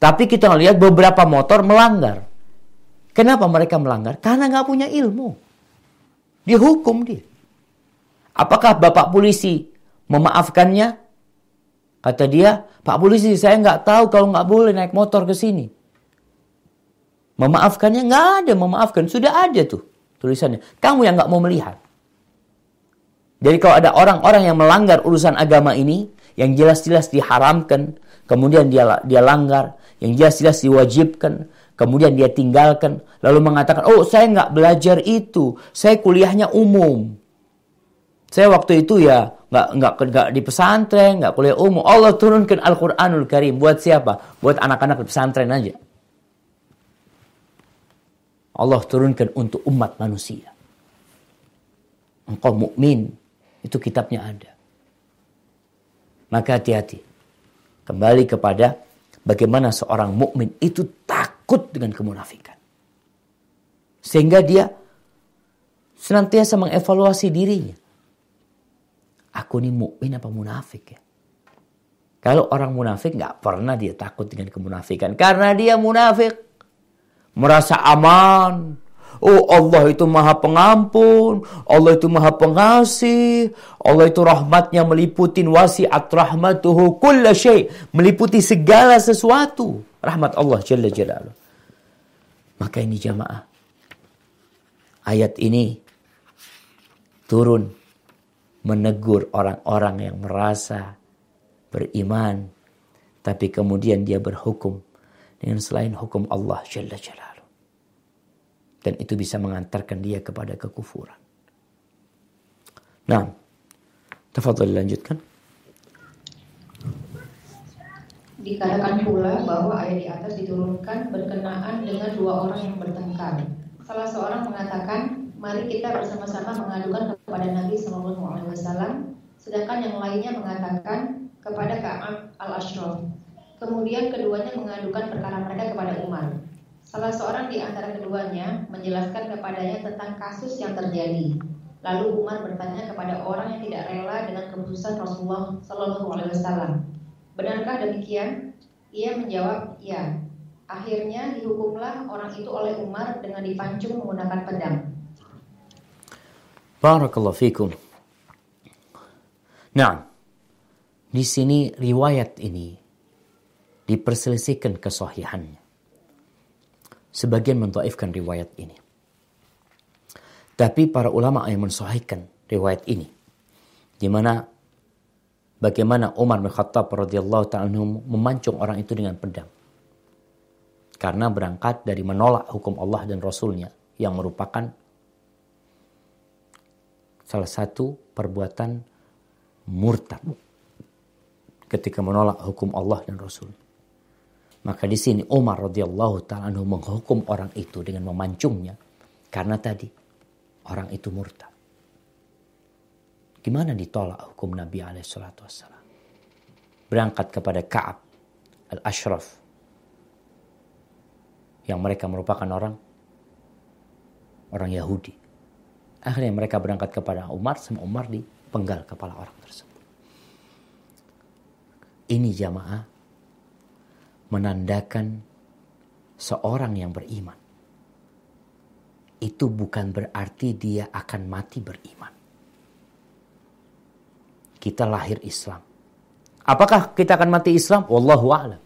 Tapi kita lihat beberapa motor melanggar. Kenapa mereka melanggar? Karena nggak punya ilmu. Dihukum dia. Apakah bapak polisi memaafkannya? Kata dia, Pak polisi saya nggak tahu kalau nggak boleh naik motor ke sini. Memaafkannya nggak ada, memaafkan. Sudah ada tuh tulisannya. Kamu yang nggak mau melihat. Jadi kalau ada orang-orang yang melanggar urusan agama ini, yang jelas-jelas diharamkan, kemudian dia dia langgar, yang jelas-jelas diwajibkan, kemudian dia tinggalkan, lalu mengatakan, oh saya nggak belajar itu, saya kuliahnya umum. Saya waktu itu ya nggak nggak nggak di pesantren, nggak kuliah umum. Allah turunkan Al-Qur'anul Karim buat siapa? Buat anak-anak di pesantren aja. Allah turunkan untuk umat manusia. Engkau mukmin, itu kitabnya ada. Maka hati-hati. Kembali kepada bagaimana seorang mukmin itu takut dengan kemunafikan. Sehingga dia senantiasa mengevaluasi dirinya aku ini mukmin apa munafik ya? Kalau orang munafik nggak pernah dia takut dengan kemunafikan karena dia munafik merasa aman. Oh Allah itu maha pengampun, Allah itu maha pengasih, Allah itu rahmatnya meliputi wasiat rahmatuhu kulla syai, meliputi segala sesuatu. Rahmat Allah Jalla Jalaluh. Maka ini jamaah. Ayat ini turun menegur orang-orang yang merasa beriman tapi kemudian dia berhukum dengan selain hukum Allah Jalla Jalaluh. Dan itu bisa mengantarkan dia kepada kekufuran. Nah, tafadhal lanjutkan. Dikatakan pula bahwa ayat di atas diturunkan berkenaan dengan dua orang yang bertengkar. Salah seorang mengatakan, mari kita bersama-sama mengadukan kepada Nabi Shallallahu Alaihi Wasallam, sedangkan yang lainnya mengatakan kepada Ka'ab al-Ashraf. Kemudian keduanya mengadukan perkara mereka kepada Umar. Salah seorang di antara keduanya menjelaskan kepadanya tentang kasus yang terjadi. Lalu Umar bertanya kepada orang yang tidak rela dengan keputusan Rasulullah Shallallahu Alaihi Wasallam, Benarkah demikian? Ia menjawab, "Ya." Akhirnya dihukumlah orang itu oleh Umar dengan dipancung menggunakan pedang. Barakallahu fikum. Nah, di sini riwayat ini diperselisihkan kesahihannya. Sebagian mentaifkan riwayat ini. Tapi para ulama yang mensahihkan riwayat ini. Di mana bagaimana Umar bin Khattab radhiyallahu taala memancung orang itu dengan pedang. Karena berangkat dari menolak hukum Allah dan Rasulnya yang merupakan salah satu perbuatan murtad ketika menolak hukum Allah dan Rasul. Maka di sini Umar radhiyallahu taala menghukum orang itu dengan memancungnya karena tadi orang itu murtad. Gimana ditolak hukum Nabi wassalam? Berangkat kepada Ka'ab al-Ashraf. Yang mereka merupakan orang orang Yahudi. Akhirnya mereka berangkat kepada Umar, sama Umar dipenggal kepala orang tersebut. Ini jamaah menandakan seorang yang beriman. Itu bukan berarti dia akan mati beriman kita lahir Islam. Apakah kita akan mati Islam? Wallahu a'lam.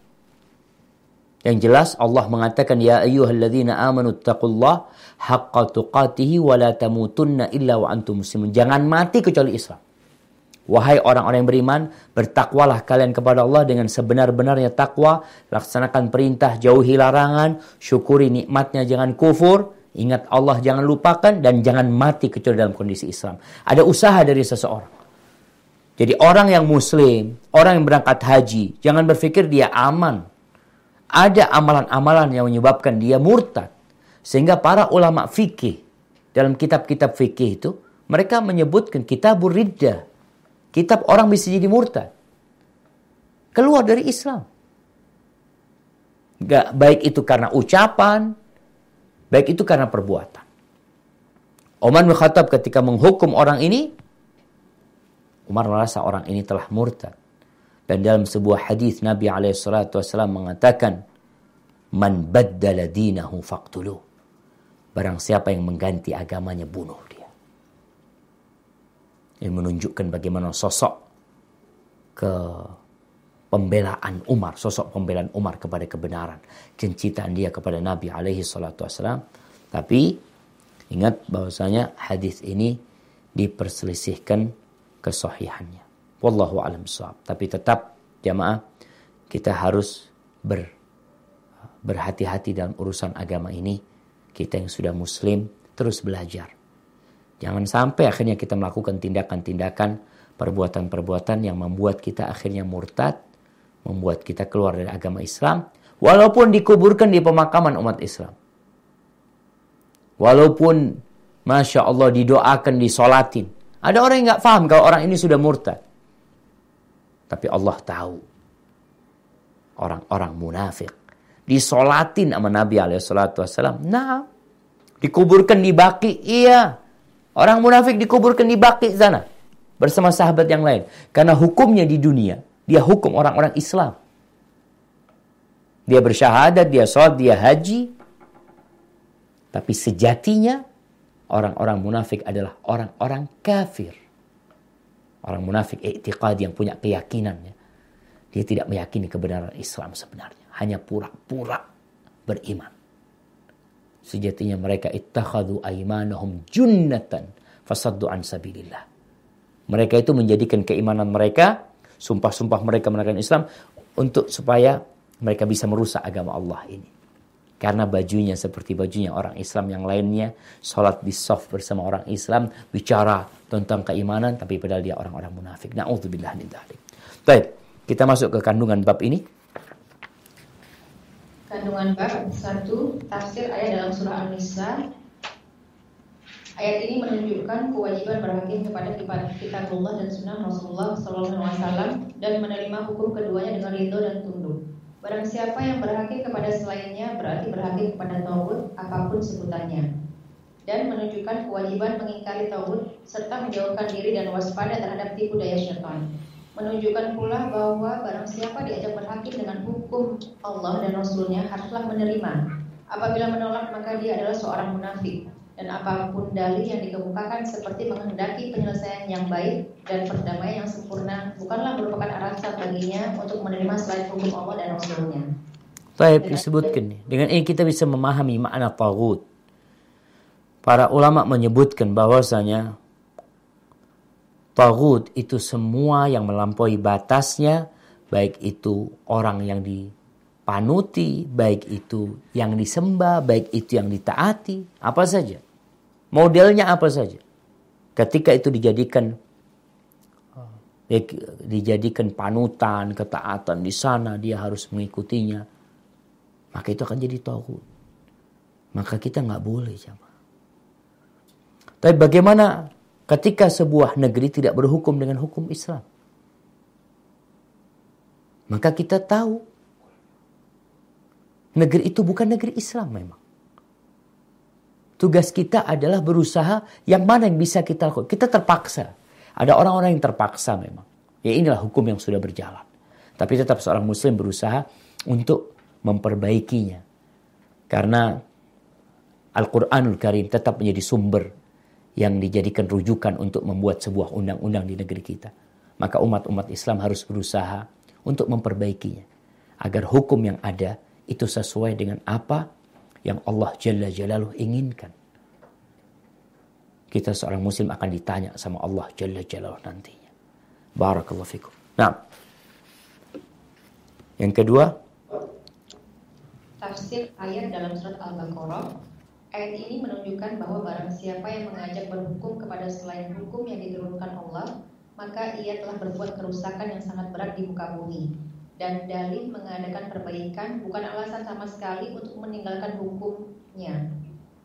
Yang jelas Allah mengatakan ya ayyuhalladzina amanu taqullah haqqa tuqatih wa la tamutunna illa wa antum muslimun. Jangan mati kecuali Islam. Wahai orang-orang yang beriman, bertakwalah kalian kepada Allah dengan sebenar-benarnya takwa, laksanakan perintah, jauhi larangan, syukuri nikmatnya, jangan kufur, ingat Allah jangan lupakan, dan jangan mati kecuali dalam kondisi Islam. Ada usaha dari seseorang. Jadi orang yang muslim, orang yang berangkat haji, jangan berpikir dia aman. Ada amalan-amalan yang menyebabkan dia murtad. Sehingga para ulama fikih, dalam kitab-kitab fikih itu, mereka menyebutkan kitab riddah. Kitab orang bisa jadi murtad. Keluar dari Islam. Gak, baik itu karena ucapan, baik itu karena perbuatan. Umar bin ketika menghukum orang ini, Umar merasa orang ini telah murtad. Dan dalam sebuah hadis Nabi SAW mengatakan, Man baddala dinahu faqtulu. Barang siapa yang mengganti agamanya, bunuh dia. Ini menunjukkan bagaimana sosok ke pembelaan Umar, sosok pembelaan Umar kepada kebenaran, kecintaan dia kepada Nabi alaihi salatu wasalam. Tapi ingat bahwasanya hadis ini diperselisihkan kesohihannya. Wallahu alam sahab. Tapi tetap jamaah kita harus ber, berhati-hati dalam urusan agama ini. Kita yang sudah muslim terus belajar. Jangan sampai akhirnya kita melakukan tindakan-tindakan perbuatan-perbuatan yang membuat kita akhirnya murtad, membuat kita keluar dari agama Islam, walaupun dikuburkan di pemakaman umat Islam. Walaupun Masya Allah didoakan, disolatin. Ada orang yang nggak paham kalau orang ini sudah murtad. Tapi Allah tahu. Orang-orang munafik. Disolatin sama Nabi SAW. Nah, dikuburkan di baki. Iya. Orang munafik dikuburkan di baki sana. Bersama sahabat yang lain. Karena hukumnya di dunia. Dia hukum orang-orang Islam. Dia bersyahadat, dia sholat, dia haji. Tapi sejatinya orang-orang munafik adalah orang-orang kafir. Orang munafik i'tiqad yang punya keyakinan. Ya. Dia tidak meyakini kebenaran Islam sebenarnya. Hanya pura-pura beriman. Sejatinya mereka ittakhadu aimanahum junnatan fasaddu an sabilillah. Mereka itu menjadikan keimanan mereka, sumpah-sumpah mereka menerapkan Islam untuk supaya mereka bisa merusak agama Allah ini. Karena bajunya seperti bajunya orang Islam yang lainnya, sholat di soft bersama orang Islam, bicara tentang keimanan, tapi padahal dia orang-orang munafik. Na'udzubillah min dzalik. Baik, kita masuk ke kandungan bab ini. Kandungan bab satu tafsir ayat dalam surah An-Nisa Ayat ini menunjukkan kewajiban berhakim kepada kitabullah dan sunnah Rasulullah SAW dan menerima hukum keduanya dengan ridho dan tunduk. Barang siapa yang berhakim kepada selainnya berarti berhakim kepada tauhid apa pun sebutannya. Dan menunjukkan kewajiban mengingkari tauhid serta menjauhkan diri dan waspada terhadap tipu daya syaitan. Menunjukkan pula bahwa barang siapa diajak berhakim dengan hukum Allah dan Rasulnya haruslah menerima. Apabila menolak maka dia adalah seorang munafik dan apa pun dalih yang dikemukakan seperti menghendaki penyelesaian yang baik dan perdamaian yang sempurna bukanlah merupakan alasan baginya untuk menerima selain hukum Allah dan Rasulnya. Baik disebutkan dengan ini kita bisa memahami makna tagut. Para ulama menyebutkan bahwasanya tagut itu semua yang melampaui batasnya baik itu orang yang dipanuti, baik itu yang disembah, baik itu yang ditaati, apa saja. Modelnya apa saja. Ketika itu dijadikan dijadikan panutan, ketaatan di sana, dia harus mengikutinya. Maka itu akan jadi tauhid. Maka kita nggak boleh sama. Tapi bagaimana ketika sebuah negeri tidak berhukum dengan hukum Islam? Maka kita tahu negeri itu bukan negeri Islam memang. Tugas kita adalah berusaha yang mana yang bisa kita lakukan. Kita terpaksa. Ada orang-orang yang terpaksa memang. Ya inilah hukum yang sudah berjalan. Tapi tetap seorang muslim berusaha untuk memperbaikinya. Karena Al-Quranul Karim tetap menjadi sumber yang dijadikan rujukan untuk membuat sebuah undang-undang di negeri kita. Maka umat-umat Islam harus berusaha untuk memperbaikinya. Agar hukum yang ada itu sesuai dengan apa yang Allah Jalla Jalaluh inginkan. Kita seorang muslim akan ditanya sama Allah Jalla Jalaluh nantinya. Barakallahu fikum. Nah, yang kedua, tafsir ayat dalam surat Al-Baqarah. Ayat ini menunjukkan bahwa barang siapa yang mengajak berhukum kepada selain hukum yang diturunkan Allah, maka ia telah berbuat kerusakan yang sangat berat di muka bumi dan dalih mengadakan perbaikan bukan alasan sama sekali untuk meninggalkan hukumnya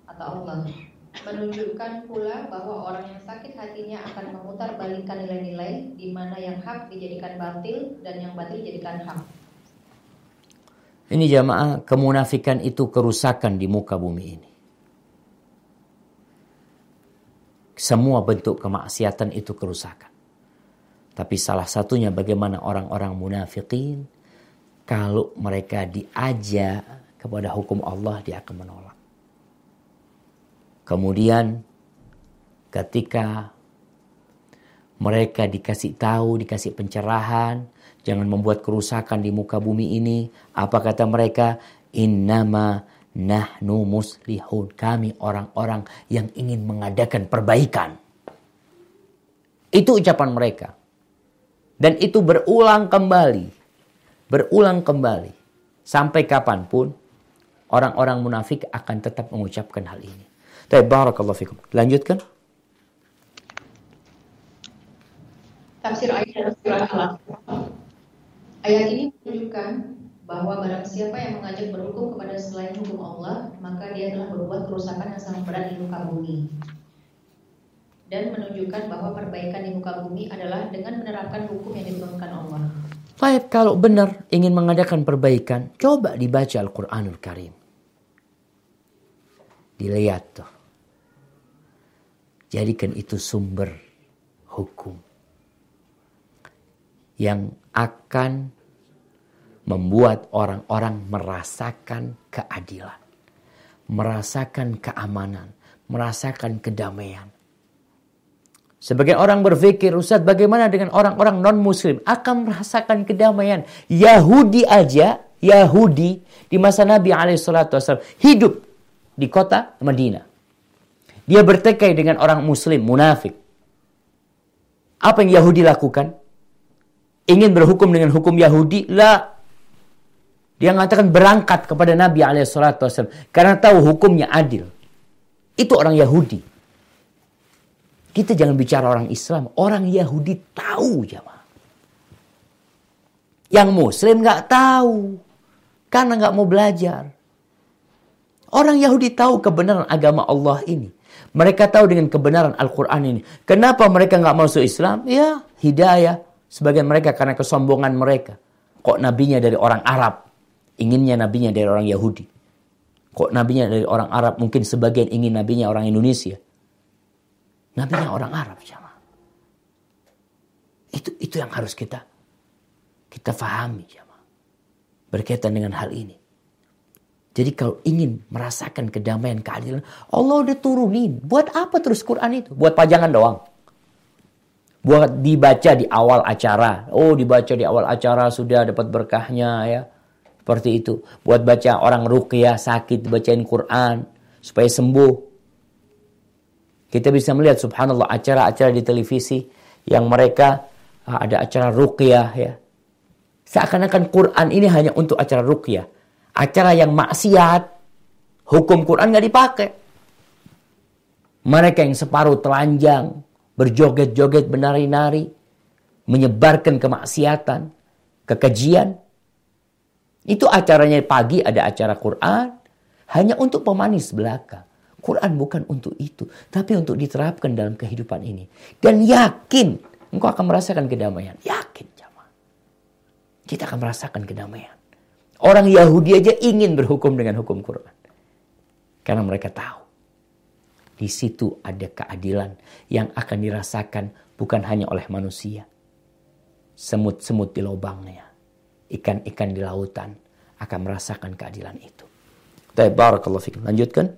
atau Allah. Menunjukkan pula bahwa orang yang sakit hatinya akan memutar balikan nilai-nilai di mana yang hak dijadikan batil dan yang batil dijadikan hak. Ini jamaah kemunafikan itu kerusakan di muka bumi ini. Semua bentuk kemaksiatan itu kerusakan. Tapi salah satunya bagaimana orang-orang munafikin kalau mereka diajak kepada hukum Allah dia akan menolak. Kemudian ketika mereka dikasih tahu, dikasih pencerahan, jangan membuat kerusakan di muka bumi ini. Apa kata mereka? Innama nahnu muslihun. Kami orang-orang yang ingin mengadakan perbaikan. Itu ucapan mereka. Dan itu berulang kembali. Berulang kembali. Sampai kapan pun orang-orang munafik akan tetap mengucapkan hal ini. Tapi barakallahu fikum. Lanjutkan. Tafsir ayat Ayat ini menunjukkan bahwa barang siapa yang mengajak berhukum kepada selain hukum Allah, maka dia telah berbuat kerusakan yang sangat berat di muka bumi dan menunjukkan bahwa perbaikan di muka bumi adalah dengan menerapkan hukum yang diturunkan Allah. Baik, kalau benar ingin mengadakan perbaikan, coba dibaca Al-Quranul Karim. Dilihat tuh. Jadikan itu sumber hukum. Yang akan membuat orang-orang merasakan keadilan. Merasakan keamanan. Merasakan kedamaian Sebagai orang berpikir, Ustaz bagaimana dengan orang-orang non-muslim? Akan merasakan kedamaian. Yahudi aja, Yahudi di masa Nabi SAW hidup di kota Madinah. Dia bertekai dengan orang muslim, munafik. Apa yang Yahudi lakukan? Ingin berhukum dengan hukum Yahudi? Lah. Dia mengatakan berangkat kepada Nabi SAW. Karena tahu hukumnya adil. Itu orang Yahudi. Kita jangan bicara orang Islam. Orang Yahudi tahu jamaah. Yang Muslim nggak tahu. Karena nggak mau belajar. Orang Yahudi tahu kebenaran agama Allah ini. Mereka tahu dengan kebenaran Al-Quran ini. Kenapa mereka nggak masuk Islam? Ya, hidayah. Sebagian mereka karena kesombongan mereka. Kok nabinya dari orang Arab? Inginnya nabinya dari orang Yahudi. Kok nabinya dari orang Arab? Mungkin sebagian ingin nabinya orang Indonesia. Nabinya orang Arab sama. Itu itu yang harus kita kita fahami sama. Berkaitan dengan hal ini. Jadi kalau ingin merasakan kedamaian, keadilan, Allah udah turunin. Buat apa terus Quran itu? Buat pajangan doang. Buat dibaca di awal acara. Oh dibaca di awal acara sudah dapat berkahnya ya. Seperti itu. Buat baca orang ruqyah sakit bacain Quran supaya sembuh. Kita bisa melihat subhanallah acara-acara di televisi yang mereka ah, ada acara ruqyah ya. Seakan-akan Quran ini hanya untuk acara ruqyah acara yang maksiat, hukum Quran nggak dipakai. Mereka yang separuh telanjang, berjoget-joget, menari-nari, menyebarkan kemaksiatan, kekejian. Itu acaranya pagi ada acara Quran, hanya untuk pemanis belaka. Quran bukan untuk itu, tapi untuk diterapkan dalam kehidupan ini. Dan yakin, engkau akan merasakan kedamaian. Yakin, jamaah. Kita akan merasakan kedamaian. Orang Yahudi aja ingin berhukum dengan hukum Quran. Karena mereka tahu. Di situ ada keadilan yang akan dirasakan bukan hanya oleh manusia. Semut-semut di lubangnya. Ikan-ikan di lautan akan merasakan keadilan itu. Baik, barakallahu fikum. Lanjutkan.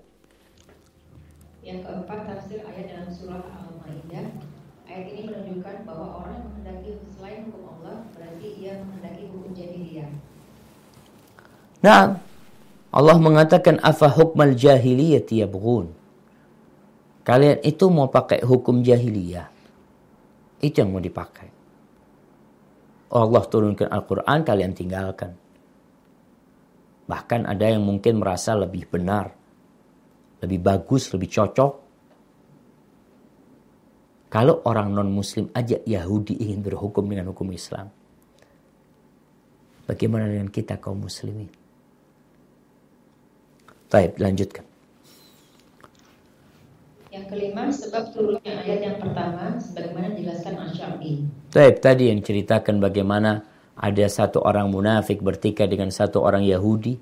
Yang keempat, tafsir ayat dalam surah Al-Maidah. Ayat ini menunjukkan bahwa orang yang menghendaki selain hukum Allah berarti ia menghendaki hukum jahiliyah. Nah, Allah mengatakan afa hukmal jahiliyati yabghun. Kalian itu mau pakai hukum jahiliyah. Itu yang mau dipakai. Allah turunkan Al-Quran, kalian tinggalkan. Bahkan ada yang mungkin merasa lebih benar, lebih bagus, lebih cocok. Kalau orang non-muslim aja Yahudi ingin berhukum dengan hukum Islam. Bagaimana dengan kita kaum muslimin? Baik, lanjutkan. Yang kelima, sebab turunnya ayat yang pertama, sebagaimana dijelaskan Asyabi. Baik, tadi yang ceritakan bagaimana ada satu orang munafik bertikai dengan satu orang Yahudi.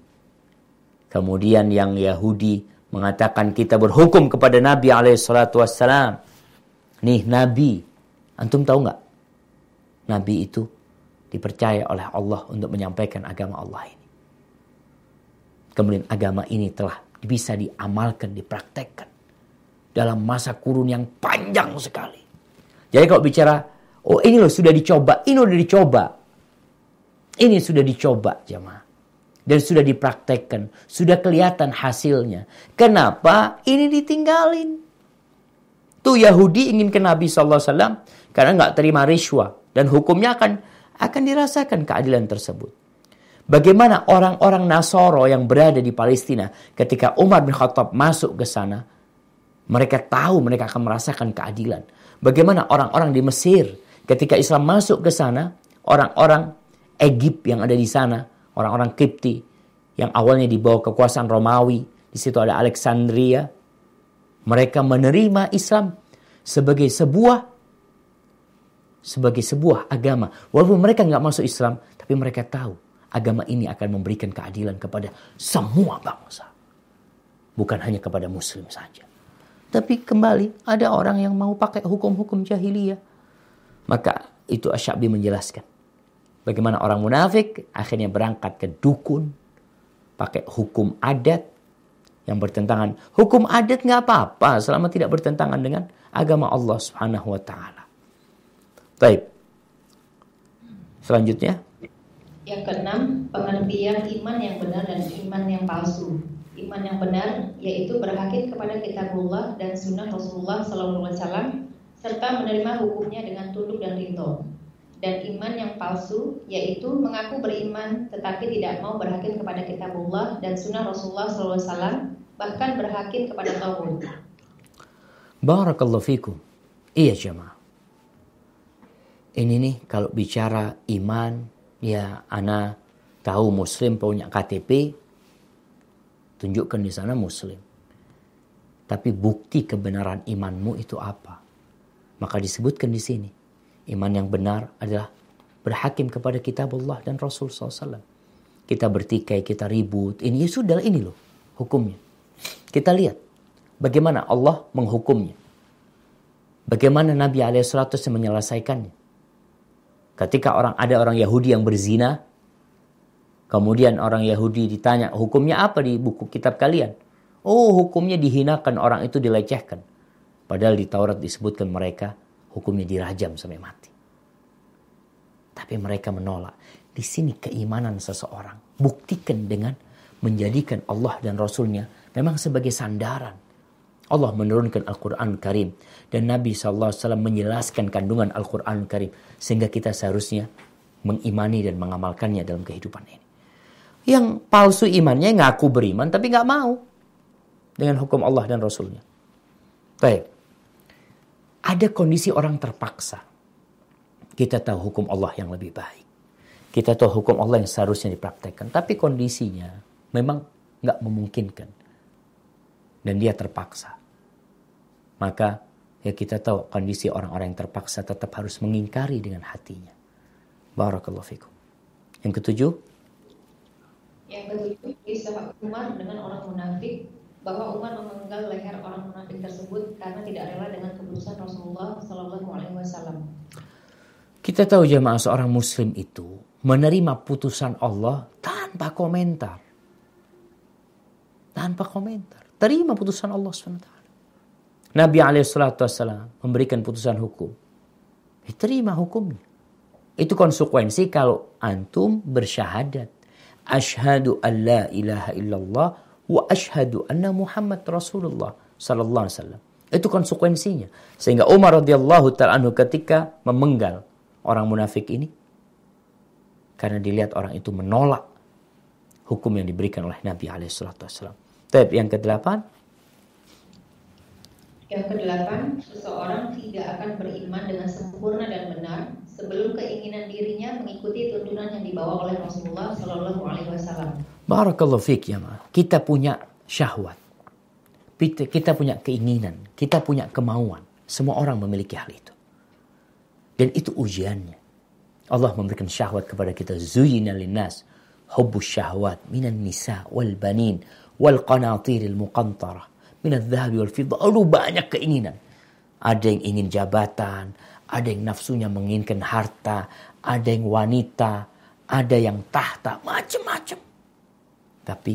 Kemudian yang Yahudi mengatakan kita berhukum kepada Nabi alaihissalatu wassalam. Nih Nabi, antum tahu nggak? Nabi itu dipercaya oleh Allah untuk menyampaikan agama Allah ini. Kemudian agama ini telah bisa diamalkan, dipraktekkan dalam masa kurun yang panjang sekali. Jadi kalau bicara, oh ini loh sudah dicoba, ini sudah dicoba. Ini sudah dicoba jemaah. Dan sudah dipraktekkan, sudah kelihatan hasilnya. Kenapa ini ditinggalin? Tuh Yahudi ingin ke Nabi SAW karena nggak terima riswa. Dan hukumnya akan akan dirasakan keadilan tersebut. Bagaimana orang-orang Nasoro yang berada di Palestina ketika Umar bin Khattab masuk ke sana, mereka tahu mereka akan merasakan keadilan. Bagaimana orang-orang di Mesir ketika Islam masuk ke sana, orang-orang Egypt yang ada di sana, orang-orang Kipti yang awalnya dibawa kekuasaan Romawi, di situ ada Alexandria, mereka menerima Islam sebagai sebuah sebagai sebuah agama. Walaupun mereka nggak masuk Islam, tapi mereka tahu agama ini akan memberikan keadilan kepada semua bangsa. Bukan hanya kepada muslim saja. Tapi kembali ada orang yang mau pakai hukum-hukum jahiliyah. Maka itu Asyabi menjelaskan. Bagaimana orang munafik akhirnya berangkat ke dukun. Pakai hukum adat yang bertentangan. Hukum adat nggak apa-apa selama tidak bertentangan dengan agama Allah subhanahu wa ta'ala. Baik. Selanjutnya. Yang keenam, pengertian iman yang benar dan iman yang palsu. Iman yang benar yaitu berhakim kepada kitabullah dan sunnah Rasulullah SAW serta menerima hukumnya dengan tunduk dan ridho. Dan iman yang palsu yaitu mengaku beriman tetapi tidak mau berhakim kepada kitabullah dan sunnah Rasulullah SAW bahkan berhakim kepada tauhid. Barakallahu fikum. Iya jemaah. Ini nih kalau bicara iman ya ana tahu muslim punya KTP tunjukkan di sana muslim. Tapi bukti kebenaran imanmu itu apa? Maka disebutkan di sini. Iman yang benar adalah berhakim kepada kitab Allah dan Rasul SAW. Kita bertikai, kita ribut. Ini ya sudah ini loh hukumnya. Kita lihat bagaimana Allah menghukumnya. Bagaimana Nabi alaihissalam menyelesaikannya. Ketika orang ada orang Yahudi yang berzina, kemudian orang Yahudi ditanya hukumnya apa di buku kitab kalian? Oh hukumnya dihinakan orang itu dilecehkan. Padahal di Taurat disebutkan mereka hukumnya dirajam sampai mati. Tapi mereka menolak. Di sini keimanan seseorang. Buktikan dengan menjadikan Allah dan Rasulnya memang sebagai sandaran. Allah menurunkan Al-Quran Karim. Dan Nabi SAW menjelaskan kandungan Al-Quran Karim. Sehingga kita seharusnya mengimani dan mengamalkannya dalam kehidupan ini. Yang palsu imannya ngaku beriman tapi nggak mau dengan hukum Allah dan Rasulnya. Baik. Ada kondisi orang terpaksa. Kita tahu hukum Allah yang lebih baik. Kita tahu hukum Allah yang seharusnya dipraktekkan. Tapi kondisinya memang nggak memungkinkan. Dan dia terpaksa. Maka ya kita tahu kondisi orang-orang yang terpaksa tetap harus mengingkari dengan hatinya. Barakallahu fikum. Yang ketujuh. Yang ketujuh, kisah Umar dengan orang munafik bahwa Umar memenggal leher orang munafik tersebut karena tidak rela dengan keputusan Rasulullah Shallallahu Alaihi Wasallam. Kita tahu jemaah seorang Muslim itu menerima putusan Allah tanpa komentar, tanpa komentar, terima putusan Allah swt. Nabi Alaihissalam memberikan putusan hukum, diterima hukumnya. Itu konsekuensi kalau antum bersyahadat. Ashhadu an la ilaha illallah wa ashhadu anna Muhammad Rasulullah sallallahu alaihi wasallam. Itu konsekuensinya. Sehingga Umar radhiyallahu taala anhu ketika memenggal orang munafik ini karena dilihat orang itu menolak hukum yang diberikan oleh Nabi alaihi salatu wasallam. Tapi yang kedelapan yang kedelapan, seseorang tidak akan beriman dengan sempurna dan benar sebelum keinginan dirinya mengikuti tuntunan yang dibawa oleh Rasulullah Shallallahu Alaihi Wasallam. Barakallahu fiq ya ma. Kita punya syahwat. Kita punya keinginan. Kita punya kemauan. Semua orang memiliki hal itu. Dan itu ujiannya. Allah memberikan syahwat kepada kita. Zuyina linnas. Hubbus syahwat. Minan nisa wal banin. Wal qanatiril muqantara. Minal dhahabi wal fidda. Aduh banyak keinginan. Ada yang ingin jabatan. Ada yang nafsunya menginginkan harta. Ada yang wanita. Ada yang tahta. Macam-macam. Tapi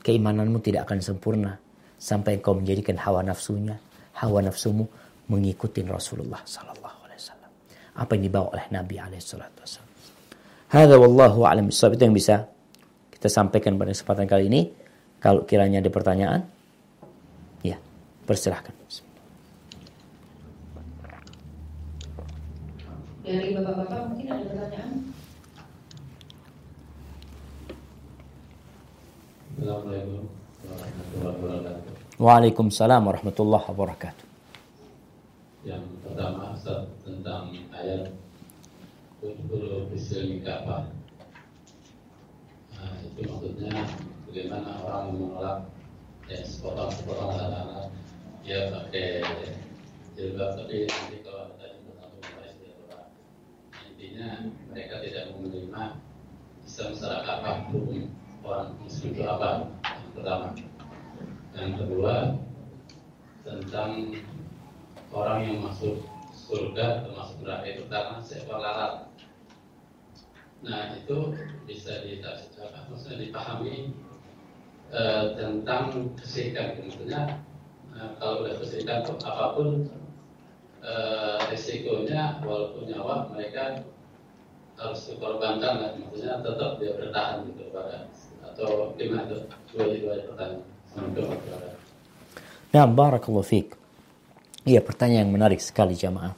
keimananmu tidak akan sempurna sampai engkau menjadikan hawa nafsunya, hawa nafsumu mengikuti Rasulullah sallallahu alaihi wasallam. Apa yang dibawa oleh Nabi alaihi salatu wasallam. Hadza wallahu a'lam Itu yang bisa kita sampaikan pada kesempatan kali ini. Kalau kiranya ada pertanyaan, ya, persilahkan. Dari bapak-bapak mungkin ada pertanyaan? Waalaikumsalam warahmatullahi wabarakatuh. Yang pertama tentang ayat Udhulu bisil Ka'bah. Nah, itu maksudnya bagaimana orang menolak ya sepotong-sepotong anak-anak ya pakai jilbab tapi nanti kalau tadi bersatu dia intinya mereka tidak menerima Islam secara hukum orang muslim itu apa? Pertama. Yang kedua tentang orang yang masuk surga termasuk neraka itu karena seekor lalat. Nah itu bisa ditafsir maksudnya dipahami e, tentang kesihkan. Maksudnya e, kalau udah kesihkan itu apa pun e, risikonya walaupun nyawa mereka harus dikorbankan lah. Maksudnya tetap dia bertahan gitu pada Nah, barakallahu fiik. Iya, pertanyaan yang menarik sekali jamaah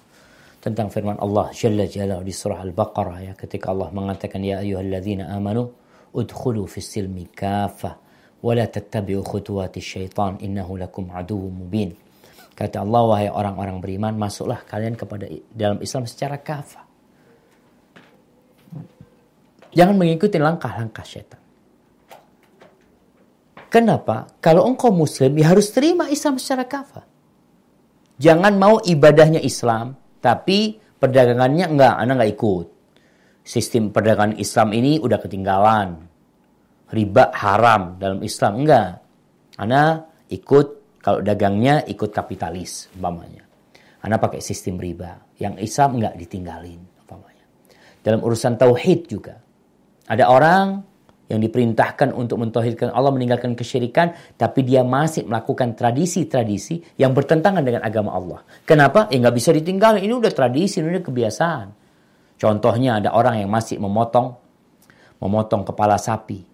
tentang firman Allah Jalla Jalla di surah Al-Baqarah ya ketika Allah mengatakan ya ayyuhalladzina amanu udkhulu fis silmi kafah wa la tattabi'u khutuwati syaitan innahu lakum aduwwum mubin. Kata Allah wahai orang-orang beriman masuklah kalian kepada dalam Islam secara kafah. Jangan mengikuti langkah-langkah syaitan. Kenapa? Kalau engkau muslim ya harus terima Islam secara kafah. Jangan mau ibadahnya Islam, tapi perdagangannya enggak, Anda enggak ikut. Sistem perdagangan Islam ini udah ketinggalan. Riba haram dalam Islam, enggak. Anda ikut, kalau dagangnya ikut kapitalis, umpamanya. Anda pakai sistem riba. Yang Islam enggak ditinggalin, umpamanya. Dalam urusan tauhid juga. Ada orang yang diperintahkan untuk mentauhidkan Allah meninggalkan kesyirikan tapi dia masih melakukan tradisi-tradisi yang bertentangan dengan agama Allah. Kenapa? Ya nggak bisa ditinggalkan. Ini udah tradisi, ini udah kebiasaan. Contohnya ada orang yang masih memotong memotong kepala sapi,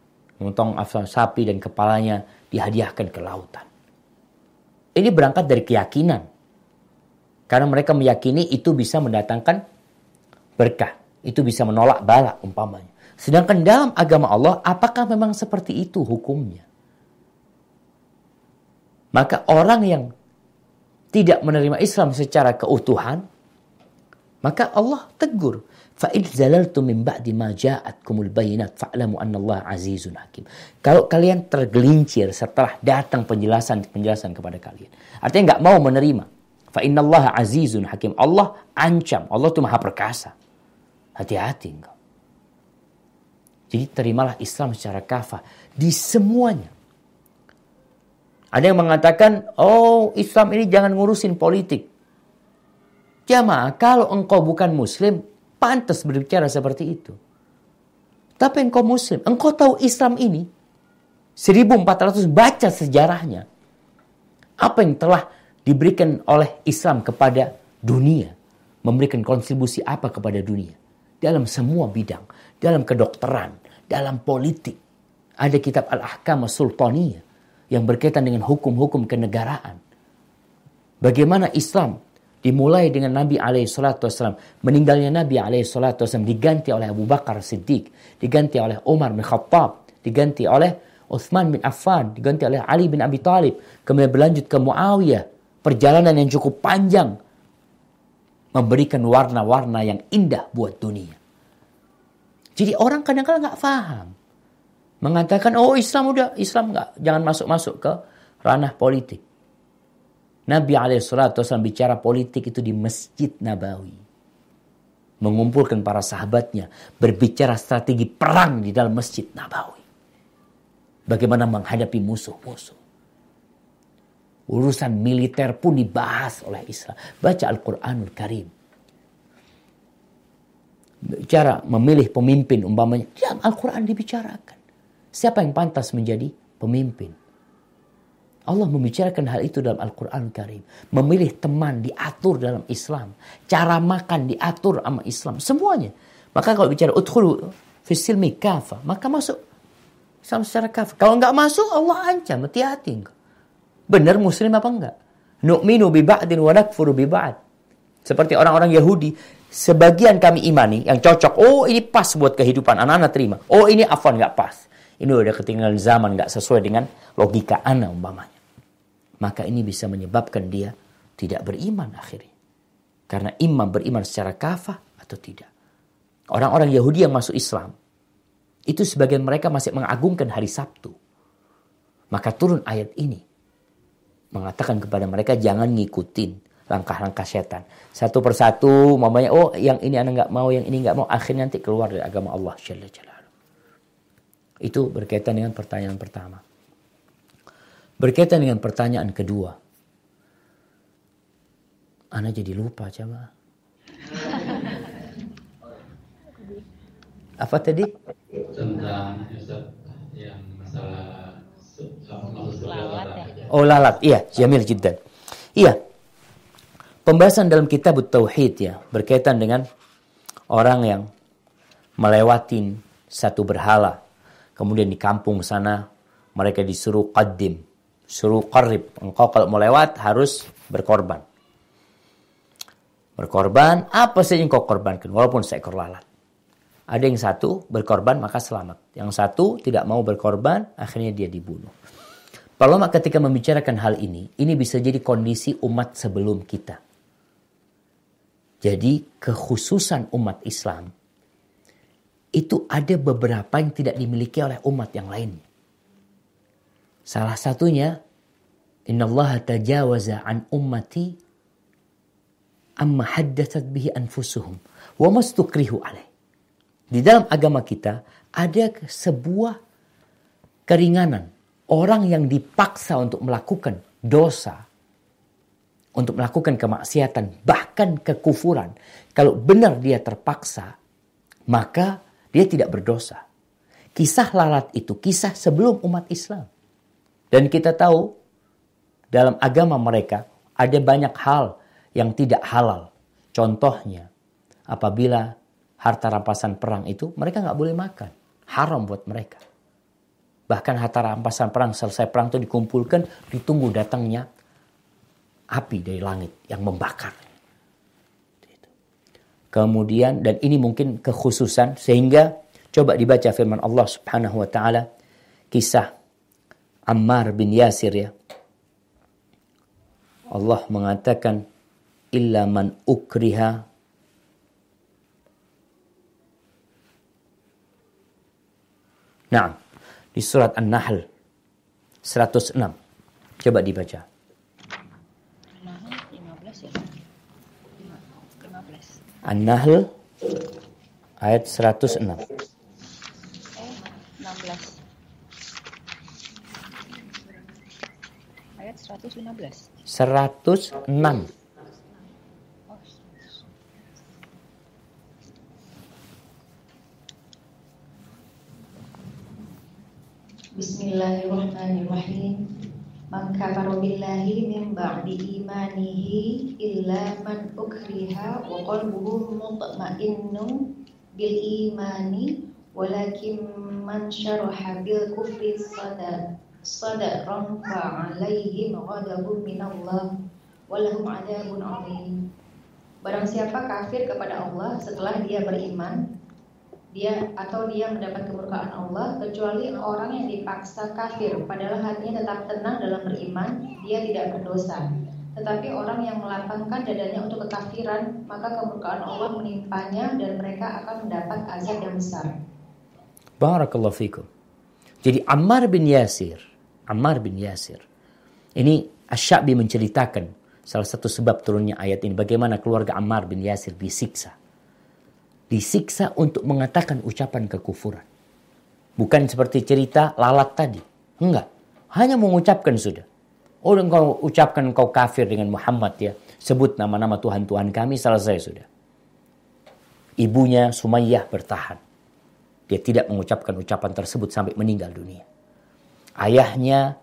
memotong afsal sapi dan kepalanya dihadiahkan ke lautan. Ini berangkat dari keyakinan. Karena mereka meyakini itu bisa mendatangkan berkah. Itu bisa menolak bala umpamanya. Sedangkan dalam agama Allah, apakah memang seperti itu hukumnya? Maka orang yang tidak menerima Islam secara keutuhan, maka Allah tegur. Fa'id zalaltum min ba'di ma ja'atkumul Allah azizun hakim. Kalau kalian tergelincir setelah datang penjelasan-penjelasan kepada kalian. Artinya nggak mau menerima. Fa Allah azizun hakim. Allah ancam. Allah itu maha perkasa. Hati-hati engkau. Jadi terimalah Islam secara kafah di semuanya. Ada yang mengatakan, oh Islam ini jangan ngurusin politik. Jamaah, kalau engkau bukan muslim, pantas berbicara seperti itu. Tapi engkau muslim, engkau tahu Islam ini, 1400 baca sejarahnya. Apa yang telah diberikan oleh Islam kepada dunia. Memberikan kontribusi apa kepada dunia. Dalam semua bidang. Dalam kedokteran, dalam politik. Ada kitab Al-Ahkam Sultaniyah yang berkaitan dengan hukum-hukum kenegaraan. Bagaimana Islam dimulai dengan Nabi alaihissalam, meninggalnya Nabi alaihissalam diganti oleh Abu Bakar Siddiq, diganti oleh Umar bin Khattab, diganti oleh Uthman bin Affan, diganti oleh Ali bin Abi Thalib, kemudian berlanjut ke Muawiyah, perjalanan yang cukup panjang memberikan warna-warna yang indah buat dunia. Jadi orang kadang-kadang nggak paham. Mengatakan, oh Islam udah, Islam nggak, jangan masuk-masuk ke ranah politik. Nabi SAW bicara politik itu di Masjid Nabawi. Mengumpulkan para sahabatnya, berbicara strategi perang di dalam Masjid Nabawi. Bagaimana menghadapi musuh-musuh. Urusan militer pun dibahas oleh Islam. Baca Al-Quranul Karim cara memilih pemimpin umpamanya dalam Al-Quran dibicarakan. Siapa yang pantas menjadi pemimpin? Allah membicarakan hal itu dalam Al-Quran Karim. Memilih teman diatur dalam Islam. Cara makan diatur sama Islam. Semuanya. Maka kalau bicara udhulu fisilmi kafa. Maka masuk Islam secara kafa. Kalau nggak masuk Allah ancam. Hati-hati. Benar muslim apa enggak? Nu'minu bi ba'din wa nakfuru bi ba'd. Seperti orang-orang Yahudi sebagian kami imani yang cocok. Oh ini pas buat kehidupan anak-anak terima. Oh ini afan nggak pas. Ini udah ketinggalan zaman nggak sesuai dengan logika anak umpamanya. Maka ini bisa menyebabkan dia tidak beriman akhirnya. Karena imam beriman secara kafah atau tidak. Orang-orang Yahudi yang masuk Islam. Itu sebagian mereka masih mengagungkan hari Sabtu. Maka turun ayat ini. Mengatakan kepada mereka jangan ngikutin langkah-langkah setan. Satu persatu, mamanya, oh yang ini anak nggak mau, yang ini nggak mau, akhirnya nanti keluar dari agama Allah Jalla Itu berkaitan dengan pertanyaan pertama. Berkaitan dengan pertanyaan kedua. Ana jadi lupa coba. Apa tadi? Tentang yang masalah Oh lalat, iya, jamil jiddan. Iya, Pembahasan dalam kitab Tauhid ya berkaitan dengan orang yang melewati satu berhala. Kemudian di kampung sana mereka disuruh qadim, suruh qarib. Engkau kalau mau lewat harus berkorban. Berkorban, apa saja yang kau korbankan, walaupun seekor lalat. Ada yang satu berkorban maka selamat. Yang satu tidak mau berkorban, akhirnya dia dibunuh. Paloma ketika membicarakan hal ini, ini bisa jadi kondisi umat sebelum kita. Jadi kekhususan umat Islam itu ada beberapa yang tidak dimiliki oleh umat yang lain. Salah satunya, Inna Allah tajawaza an ummati amma haddathat bihi anfusuhum wa mastukrihu alaih. Di dalam agama kita ada sebuah keringanan. Orang yang dipaksa untuk melakukan dosa, untuk melakukan kemaksiatan, bahkan kekufuran. Kalau benar dia terpaksa, maka dia tidak berdosa. Kisah lalat itu kisah sebelum umat Islam. Dan kita tahu dalam agama mereka ada banyak hal yang tidak halal. Contohnya, apabila harta rampasan perang itu mereka nggak boleh makan. Haram buat mereka. Bahkan harta rampasan perang selesai perang itu dikumpulkan, ditunggu datangnya api dari langit yang membakar. Kemudian dan ini mungkin kekhususan sehingga coba dibaca firman Allah Subhanahu wa taala kisah Ammar bin Yasir ya. Allah mengatakan illa man ukriha Nah, di surat An-Nahl 106. Coba dibaca. An-Nahl ayat 106. 115. 106. Bismillahirrahmanirrahim. Man kafara billahi min ba'di imanihi illa man ukriha wa qalbuhu mutma'innun bil imani walakin man syaraha bil kufri sadar sadaqan fa'alaihim ghadabun minallah walahum adabun alim. Barang siapa kafir kepada Allah setelah dia beriman, dia atau dia mendapat kemurkaan Allah kecuali orang yang dipaksa kafir padahal hatinya tetap tenang dalam beriman, dia tidak berdosa. Tetapi orang yang melapangkan dadanya untuk kekafiran, maka kemurkaan Allah menimpanya dan mereka akan mendapat azab yang besar. Barakallahu fikum. Jadi Ammar bin Yasir Ammar bin Yasir. Ini Asyabi menceritakan salah satu sebab turunnya ayat ini. Bagaimana keluarga Ammar bin Yasir disiksa. Disiksa untuk mengatakan ucapan kekufuran. Bukan seperti cerita lalat tadi. Enggak. Hanya mengucapkan sudah. Oh engkau ucapkan engkau kafir dengan Muhammad ya. Sebut nama-nama Tuhan-Tuhan kami selesai sudah. Ibunya Sumayyah bertahan. Dia tidak mengucapkan ucapan tersebut sampai meninggal dunia. Ayahnya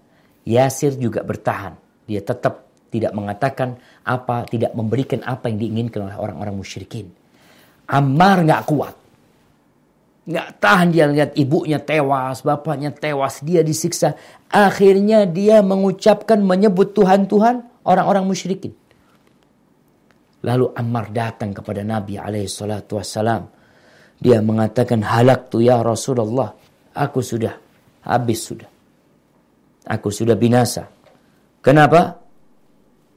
Yasir juga bertahan. Dia tetap tidak mengatakan apa, tidak memberikan apa yang diinginkan oleh orang-orang musyrikin. Ammar nggak kuat. Nggak tahan dia lihat ibunya tewas, bapaknya tewas, dia disiksa. Akhirnya dia mengucapkan menyebut Tuhan-Tuhan orang-orang musyrikin. Lalu Ammar datang kepada Nabi alaihi salatu wassalam. Dia mengatakan halak tu ya Rasulullah. Aku sudah habis sudah aku sudah binasa. Kenapa?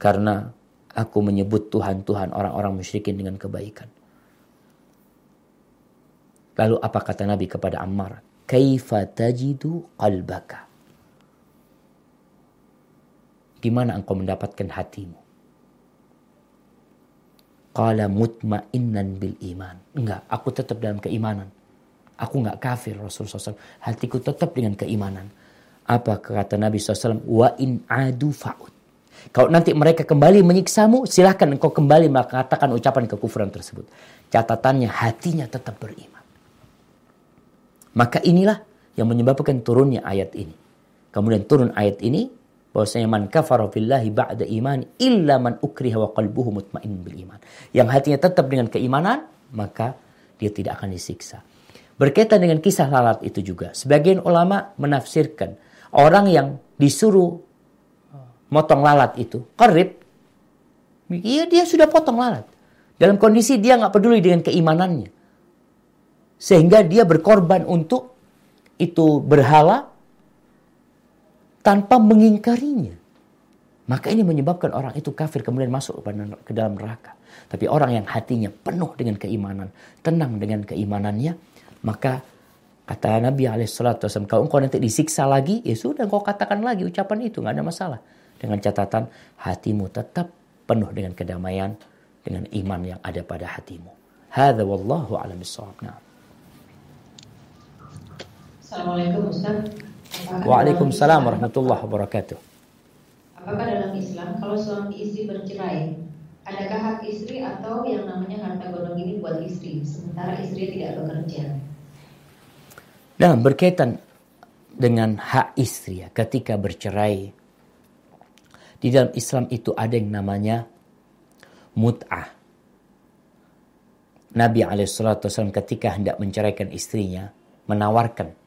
Karena aku menyebut Tuhan-Tuhan orang-orang musyrikin dengan kebaikan. Lalu apa kata Nabi kepada Ammar? Kaifa tajidu qalbaka? Di mana engkau mendapatkan hatimu? Qala mutmainnan bil iman. Enggak, aku tetap dalam keimanan. Aku enggak kafir Rasulullah SAW. Hatiku tetap dengan keimanan. Apa kata Nabi SAW? Wa in adu fa'ud. Kalau nanti mereka kembali menyiksamu, silahkan engkau kembali mengatakan ucapan kekufuran tersebut. Catatannya hatinya tetap beriman. Maka inilah yang menyebabkan turunnya ayat ini. Kemudian turun ayat ini bahwasanya man kafara billahi ba'da iman illa man ukriha wa qalbuhu mutmain bil iman. Yang hatinya tetap dengan keimanan, maka dia tidak akan disiksa. Berkaitan dengan kisah lalat itu juga, sebagian ulama menafsirkan orang yang disuruh motong lalat itu karib, iya dia sudah potong lalat. Dalam kondisi dia nggak peduli dengan keimanannya. Sehingga dia berkorban untuk itu berhala tanpa mengingkarinya. Maka ini menyebabkan orang itu kafir kemudian masuk ke dalam neraka. Tapi orang yang hatinya penuh dengan keimanan, tenang dengan keimanannya, maka kata Nabi SAW, kalau engkau nanti disiksa lagi, ya sudah engkau katakan lagi ucapan itu, nggak ada masalah. Dengan catatan hatimu tetap penuh dengan kedamaian, dengan iman yang ada pada hatimu. Hada wallahu a'lam bishawab. Nah. Assalamualaikum Ustaz. Waalaikumsalam warahmatullahi wabarakatuh. Apakah dalam Islam kalau suami istri bercerai, adakah hak istri atau yang namanya harta gondong ini buat istri, sementara istri tidak bekerja? Nah, berkaitan dengan hak istri ya, ketika bercerai, di dalam Islam itu ada yang namanya mut'ah. Nabi SAW ketika hendak menceraikan istrinya, menawarkan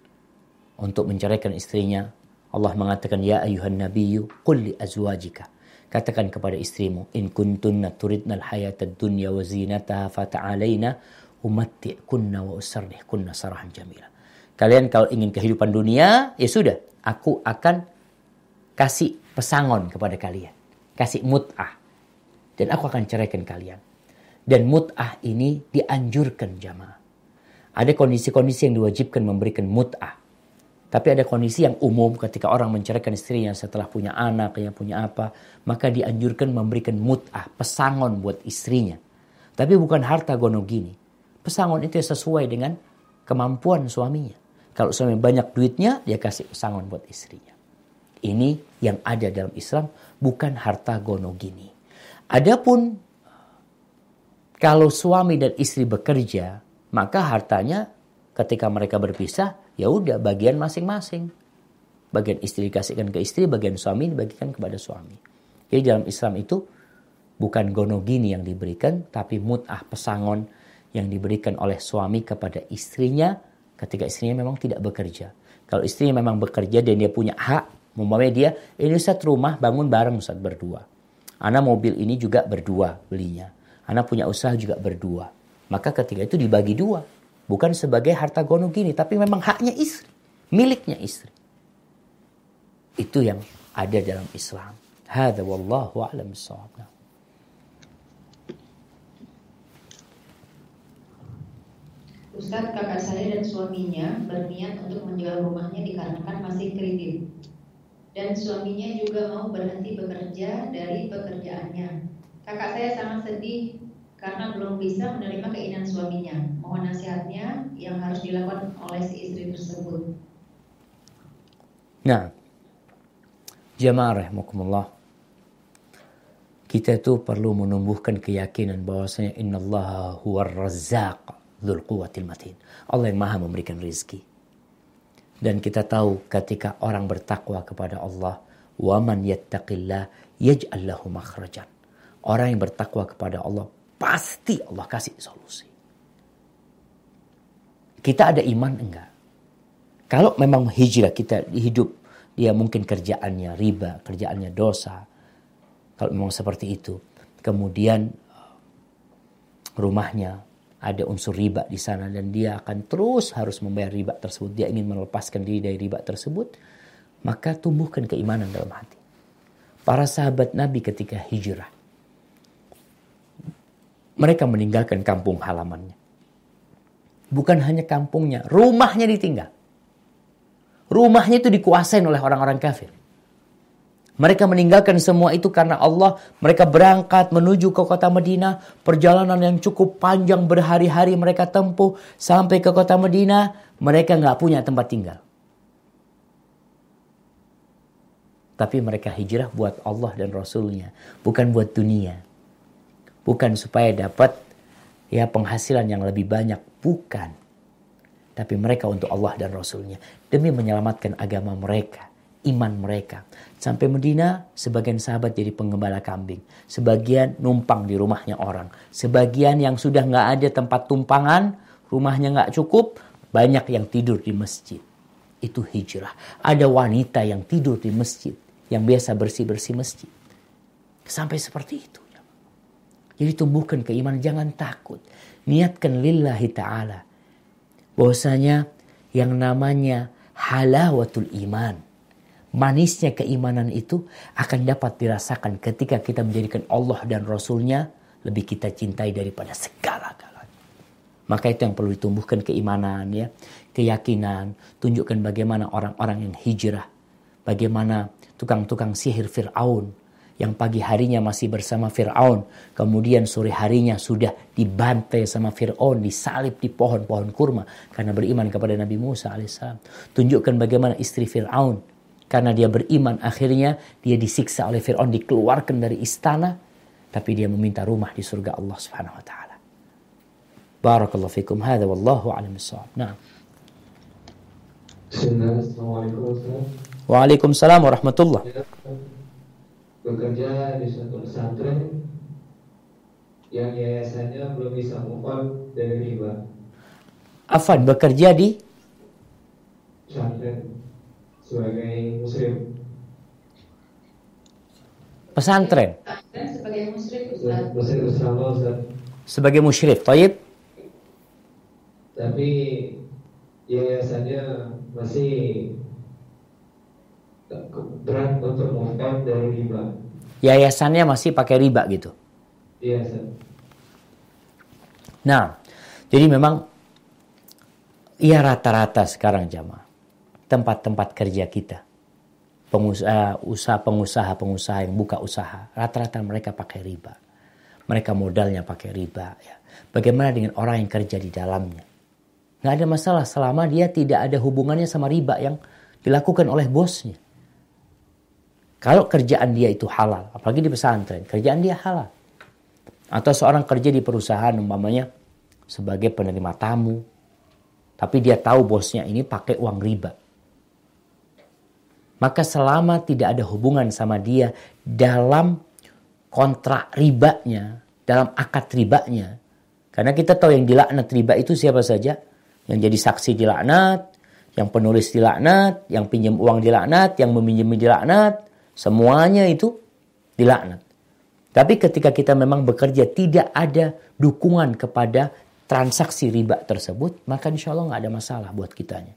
untuk menceraikan istrinya, Allah mengatakan ya ayuhan nabiyyu qul li azwajika. Katakan kepada istrimu in kuntunna turidnal hayatad dunya wa zinataha fata'alaina umatti'kunna wa usarrihkunna sarahan jamila. Kalian kalau ingin kehidupan dunia ya sudah aku akan kasih pesangon kepada kalian kasih mut'ah dan aku akan ceraikan kalian. Dan mut'ah ini dianjurkan jamaah. Ada kondisi-kondisi yang diwajibkan memberikan mut'ah tapi ada kondisi yang umum ketika orang menceraikan istrinya setelah punya anak, yang punya apa, maka dianjurkan memberikan mut'ah, pesangon buat istrinya. Tapi bukan harta gonogini. Pesangon itu sesuai dengan kemampuan suaminya. Kalau suami banyak duitnya, dia kasih pesangon buat istrinya. Ini yang ada dalam Islam, bukan harta gonogini. Adapun kalau suami dan istri bekerja, maka hartanya ketika mereka berpisah ya udah bagian masing-masing. Bagian istri dikasihkan ke istri, bagian suami dibagikan kepada suami. Jadi dalam Islam itu bukan gonogini yang diberikan, tapi mut'ah pesangon yang diberikan oleh suami kepada istrinya ketika istrinya memang tidak bekerja. Kalau istrinya memang bekerja dan dia punya hak, membawa dia, ini Ustaz rumah bangun bareng Ustaz berdua. Anak mobil ini juga berdua belinya. Anak punya usaha juga berdua. Maka ketika itu dibagi dua. Bukan sebagai harta gono gini, tapi memang haknya istri. Miliknya istri. Itu yang ada dalam Islam. Hada wallahu a'lam bissawab. Ustadz, kakak saya dan suaminya berniat untuk menjual rumahnya dikarenakan masih kredit. Dan suaminya juga mau berhenti bekerja dari pekerjaannya. Kakak saya sangat sedih karena belum bisa menerima keinginan suaminya. Mohon nasihatnya yang harus dilakukan oleh si istri tersebut. Nah, jamaah rahmukumullah. Kita itu perlu menumbuhkan keyakinan bahwasanya innallaha huwar razzaq dzul quwwatil matin. Allah yang Maha memberikan rizki. Dan kita tahu ketika orang bertakwa kepada Allah, wa man yattaqillah yaj'al lahu makhrajan. Orang yang bertakwa kepada Allah Pasti Allah kasih solusi. Kita ada iman enggak? Kalau memang hijrah kita hidup, dia mungkin kerjaannya riba, kerjaannya dosa. Kalau memang seperti itu. Kemudian rumahnya ada unsur riba di sana dan dia akan terus harus membayar riba tersebut. Dia ingin melepaskan diri dari riba tersebut, maka tumbuhkan keimanan dalam hati. Para sahabat Nabi ketika hijrah, mereka meninggalkan kampung halamannya. Bukan hanya kampungnya, rumahnya ditinggal. Rumahnya itu dikuasai oleh orang-orang kafir. Mereka meninggalkan semua itu karena Allah. Mereka berangkat menuju ke kota Madinah. Perjalanan yang cukup panjang berhari-hari mereka tempuh. Sampai ke kota Madinah. Mereka nggak punya tempat tinggal. Tapi mereka hijrah buat Allah dan Rasulnya. Bukan buat dunia. Bukan supaya dapat ya penghasilan yang lebih banyak. Bukan. Tapi mereka untuk Allah dan Rasulnya. Demi menyelamatkan agama mereka. Iman mereka. Sampai Medina, sebagian sahabat jadi pengembala kambing. Sebagian numpang di rumahnya orang. Sebagian yang sudah nggak ada tempat tumpangan, rumahnya nggak cukup, banyak yang tidur di masjid. Itu hijrah. Ada wanita yang tidur di masjid. Yang biasa bersih-bersih masjid. Sampai seperti itu. Jadi tumbuhkan keimanan, jangan takut. Niatkan lillahi ta'ala. Bahwasanya yang namanya halawatul iman. Manisnya keimanan itu akan dapat dirasakan ketika kita menjadikan Allah dan Rasulnya lebih kita cintai daripada segala galanya. Maka itu yang perlu ditumbuhkan keimanan ya, keyakinan, tunjukkan bagaimana orang-orang yang hijrah, bagaimana tukang-tukang sihir Fir'aun yang pagi harinya masih bersama Fir'aun. Kemudian sore harinya sudah dibantai sama Fir'aun, disalib di pohon-pohon kurma. Karena beriman kepada Nabi Musa alaihissalam. Tunjukkan bagaimana istri Fir'aun. Karena dia beriman akhirnya dia disiksa oleh Fir'aun, dikeluarkan dari istana. Tapi dia meminta rumah di surga Allah subhanahu wa ta'ala. Barakallahu fikum. Hada wallahu alam Nah. Waalaikumsalam warahmatullahi wabarakatuh bekerja di suatu pesantren yang yayasannya belum bisa move on dari riba. Afan bekerja di pesantren sebagai muslim. Pesantren. Sebagai muslim Muslim Ustaz. Sebagai musyrik, taib. Tapi yayasannya masih berat untuk move on dari riba. Yayasannya masih pakai riba gitu. Iya, Nah, jadi memang ya rata-rata sekarang jamaah. Tempat-tempat kerja kita. Pengusaha usaha pengusaha pengusaha yang buka usaha. Rata-rata mereka pakai riba. Mereka modalnya pakai riba ya. Bagaimana dengan orang yang kerja di dalamnya? Nggak ada masalah selama dia tidak ada hubungannya sama riba yang dilakukan oleh bosnya kalau kerjaan dia itu halal, apalagi di pesantren, kerjaan dia halal. Atau seorang kerja di perusahaan umpamanya sebagai penerima tamu, tapi dia tahu bosnya ini pakai uang riba. Maka selama tidak ada hubungan sama dia dalam kontrak ribanya, dalam akad ribanya, karena kita tahu yang dilaknat riba itu siapa saja, yang jadi saksi dilaknat, yang penulis dilaknat, yang pinjam uang dilaknat, yang meminjam dilaknat, Semuanya itu dilaknat. Tapi ketika kita memang bekerja tidak ada dukungan kepada transaksi riba tersebut, maka insya Allah nggak ada masalah buat kitanya.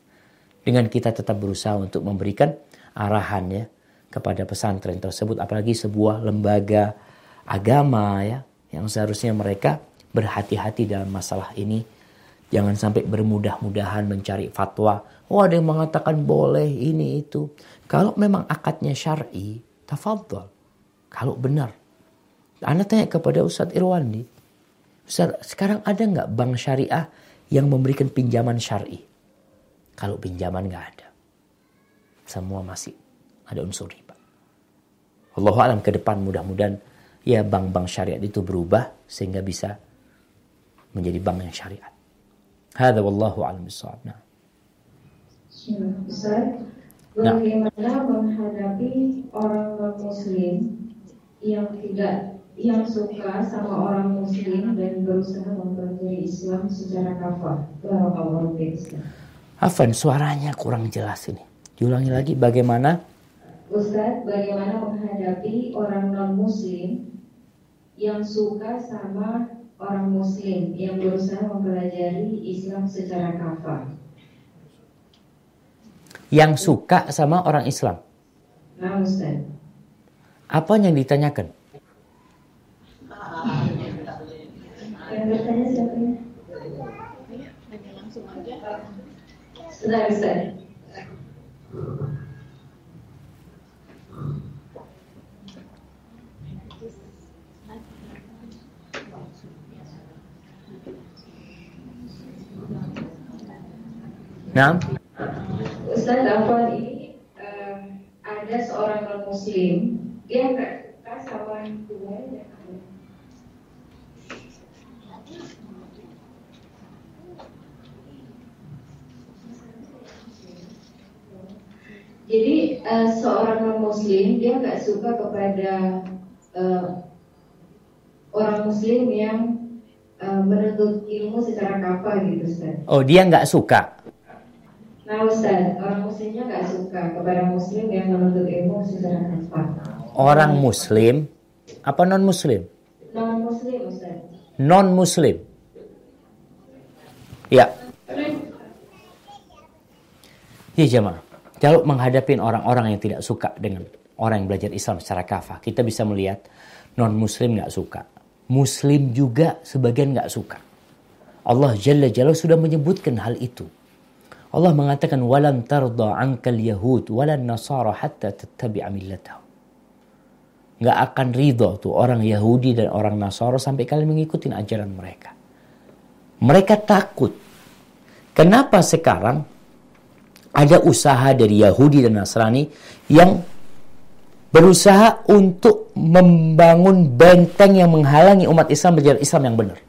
Dengan kita tetap berusaha untuk memberikan arahan ya kepada pesantren tersebut, apalagi sebuah lembaga agama ya yang seharusnya mereka berhati-hati dalam masalah ini. Jangan sampai bermudah-mudahan mencari fatwa. Oh ada yang mengatakan boleh ini itu. Kalau memang akadnya syar'i, tafadhol. Kalau benar. Anda tanya kepada Ustadz Irwandi. Ustadz, sekarang ada nggak bank syariah yang memberikan pinjaman syar'i? Kalau pinjaman nggak ada. Semua masih ada unsur riba. Allah alam ke depan mudah-mudahan ya bank-bank syariat itu berubah sehingga bisa menjadi bank yang syariat. Hada wallahu alam bisawab. Nah. Nah. Bagaimana menghadapi orang non muslim yang tidak yang suka sama orang muslim dan berusaha mempelajari Islam secara kafah. Afan, suaranya kurang jelas ini. Diulangi lagi bagaimana? Ustaz, bagaimana menghadapi orang non muslim yang suka sama orang muslim yang berusaha mempelajari Islam secara kafah? Yang suka sama orang Islam. Apa yang ditanyakan? Nah. Ustaz Afwan ini uh, ada seorang non muslim dia nggak suka sama hubungannya Jadi uh, seorang non muslim dia nggak suka kepada uh, orang muslim yang uh, menuntut ilmu secara kafah gitu Ustaz. Oh dia nggak suka? Nah Ustaz, orang muslimnya gak suka kepada muslim yang menuntut ilmu secara. Orang muslim apa non muslim? Non muslim non-muslim. Ya. Ya jemaah. Kalau menghadapi orang-orang yang tidak suka dengan orang yang belajar Islam secara kafah, kita bisa melihat non-muslim nggak suka. Muslim juga sebagian nggak suka. Allah Jalla Jalla sudah menyebutkan hal itu. Allah mengatakan walan tarda ankal yahud walan nasara hatta tattabi'a millatahum. Nggak akan ridho tuh orang Yahudi dan orang Nasara sampai kalian mengikuti ajaran mereka. Mereka takut. Kenapa sekarang ada usaha dari Yahudi dan Nasrani yang berusaha untuk membangun benteng yang menghalangi umat Islam berjalan Islam yang benar.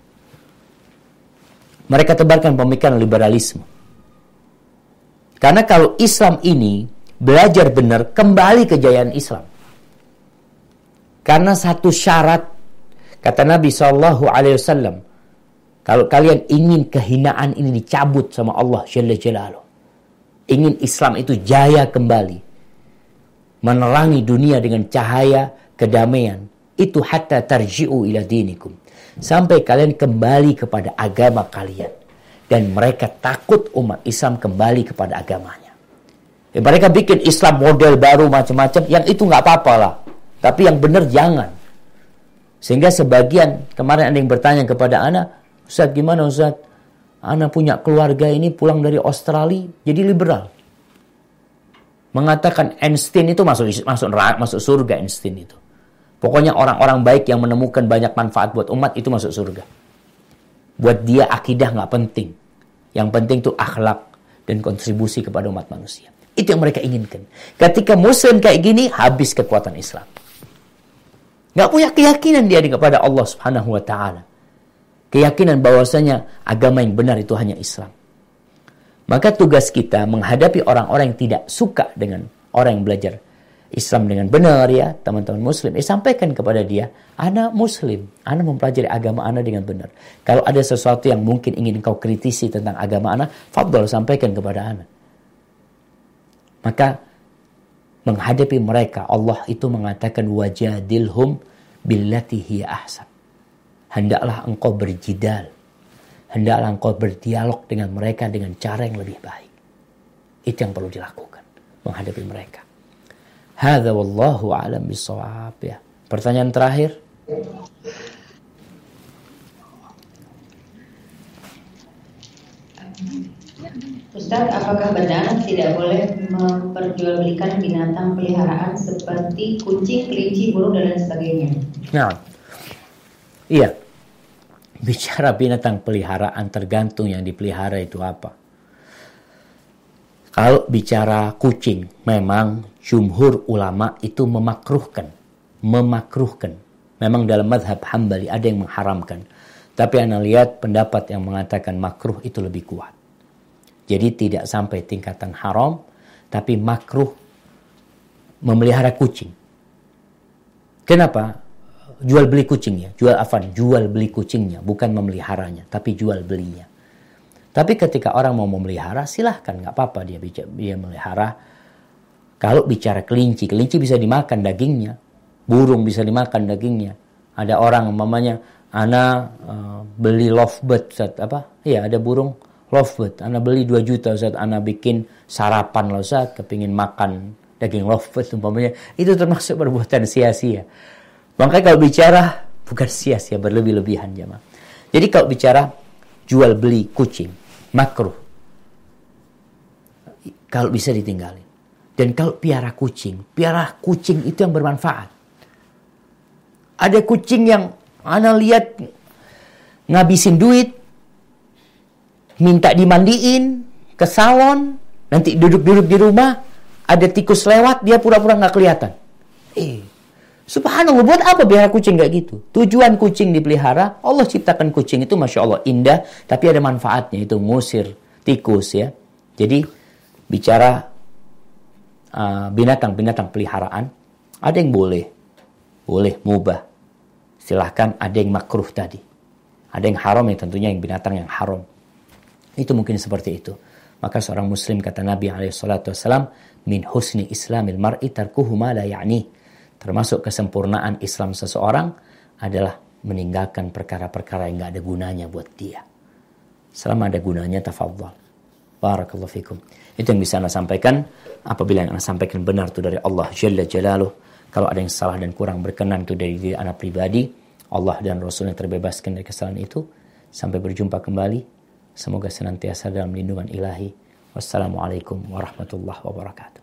Mereka tebarkan pemikiran liberalisme. Karena kalau Islam ini belajar benar, kembali kejayaan Islam. Karena satu syarat, kata Nabi Shallallahu Alaihi Wasallam, kalau kalian ingin kehinaan ini dicabut sama Allah Jalla Jalaluh, ingin Islam itu jaya kembali, menerangi dunia dengan cahaya kedamaian, itu hatta tarji'u ila dinikum. Sampai kalian kembali kepada agama kalian. Dan mereka takut umat Islam kembali kepada agamanya. Ya, mereka bikin Islam model baru macam-macam, yang itu nggak apa-apa lah. Tapi yang benar jangan. Sehingga sebagian, kemarin ada yang bertanya kepada Ana, Ustaz gimana Ustaz? Ana punya keluarga ini pulang dari Australia jadi liberal. Mengatakan Einstein itu masuk masuk masuk surga Einstein itu. Pokoknya orang-orang baik yang menemukan banyak manfaat buat umat itu masuk surga. Buat dia akidah nggak penting. Yang penting itu akhlak dan kontribusi kepada umat manusia. Itu yang mereka inginkan. Ketika muslim kayak gini, habis kekuatan Islam. Nggak punya keyakinan dia kepada Allah subhanahu wa ta'ala keyakinan bahwasanya agama yang benar itu hanya Islam. Maka tugas kita menghadapi orang-orang yang tidak suka dengan orang yang belajar Islam dengan benar ya, teman-teman muslim. Eh, sampaikan kepada dia, anak muslim, anak mempelajari agama anak dengan benar. Kalau ada sesuatu yang mungkin ingin kau kritisi tentang agama anak, fadol sampaikan kepada anak. Maka menghadapi mereka, Allah itu mengatakan wajadilhum billati hiya ahsan hendaklah engkau berjidal. Hendaklah engkau berdialog dengan mereka dengan cara yang lebih baik. Itu yang perlu dilakukan menghadapi mereka. Hadza wallahu a'lam bisawab ya. Pertanyaan terakhir. Ustaz, apakah benar tidak boleh memperjualbelikan binatang peliharaan seperti kucing, kelinci, burung dan lain sebagainya? Nah, iya bicara binatang peliharaan tergantung yang dipelihara itu apa. Kalau bicara kucing, memang jumhur ulama itu memakruhkan. Memakruhkan. Memang dalam madhab hambali ada yang mengharamkan. Tapi anda lihat pendapat yang mengatakan makruh itu lebih kuat. Jadi tidak sampai tingkatan haram, tapi makruh memelihara kucing. Kenapa? jual beli kucingnya, jual afan, jual beli kucingnya, bukan memeliharanya, tapi jual belinya. Tapi ketika orang mau memelihara, silahkan, nggak apa-apa dia dia melihara. Kalau bicara kelinci, kelinci bisa dimakan dagingnya, burung bisa dimakan dagingnya. Ada orang mamanya, ana uh, beli lovebird saat apa? Ya ada burung lovebird. Ana beli 2 juta saat ana bikin sarapan loh saat kepingin makan daging lovebird umpamanya. Itu termasuk perbuatan sia-sia. Makanya kalau bicara bukan sia-sia berlebih-lebihan jemaah. Jadi kalau bicara jual beli kucing, makruh. Kalau bisa ditinggalin. Dan kalau piara kucing, piara kucing itu yang bermanfaat. Ada kucing yang ana lihat ngabisin duit, minta dimandiin ke salon, nanti duduk-duduk di rumah, ada tikus lewat, dia pura-pura nggak kelihatan. Eh, Subhanallah, buat apa pelihara kucing gak gitu? Tujuan kucing dipelihara, Allah ciptakan kucing itu Masya Allah indah, tapi ada manfaatnya, itu ngusir tikus ya. Jadi, bicara uh, binatang-binatang uh, peliharaan, ada yang boleh, boleh mubah. Silahkan ada yang makruh tadi. Ada yang haram yang tentunya yang binatang yang haram. Itu mungkin seperti itu. Maka seorang muslim kata Nabi SAW, min husni islamil mar'i tarkuhu ma la ya'nih termasuk kesempurnaan Islam seseorang adalah meninggalkan perkara-perkara yang nggak ada gunanya buat dia. Selama ada gunanya, tafadhal. Barakallahu fikum. Itu yang bisa Anda sampaikan. Apabila yang Anda sampaikan benar itu dari Allah Jalla Jalaluh. Kalau ada yang salah dan kurang berkenan itu dari diri Anda pribadi. Allah dan Rasul yang terbebaskan dari kesalahan itu. Sampai berjumpa kembali. Semoga senantiasa dalam lindungan ilahi. Wassalamualaikum warahmatullahi wabarakatuh.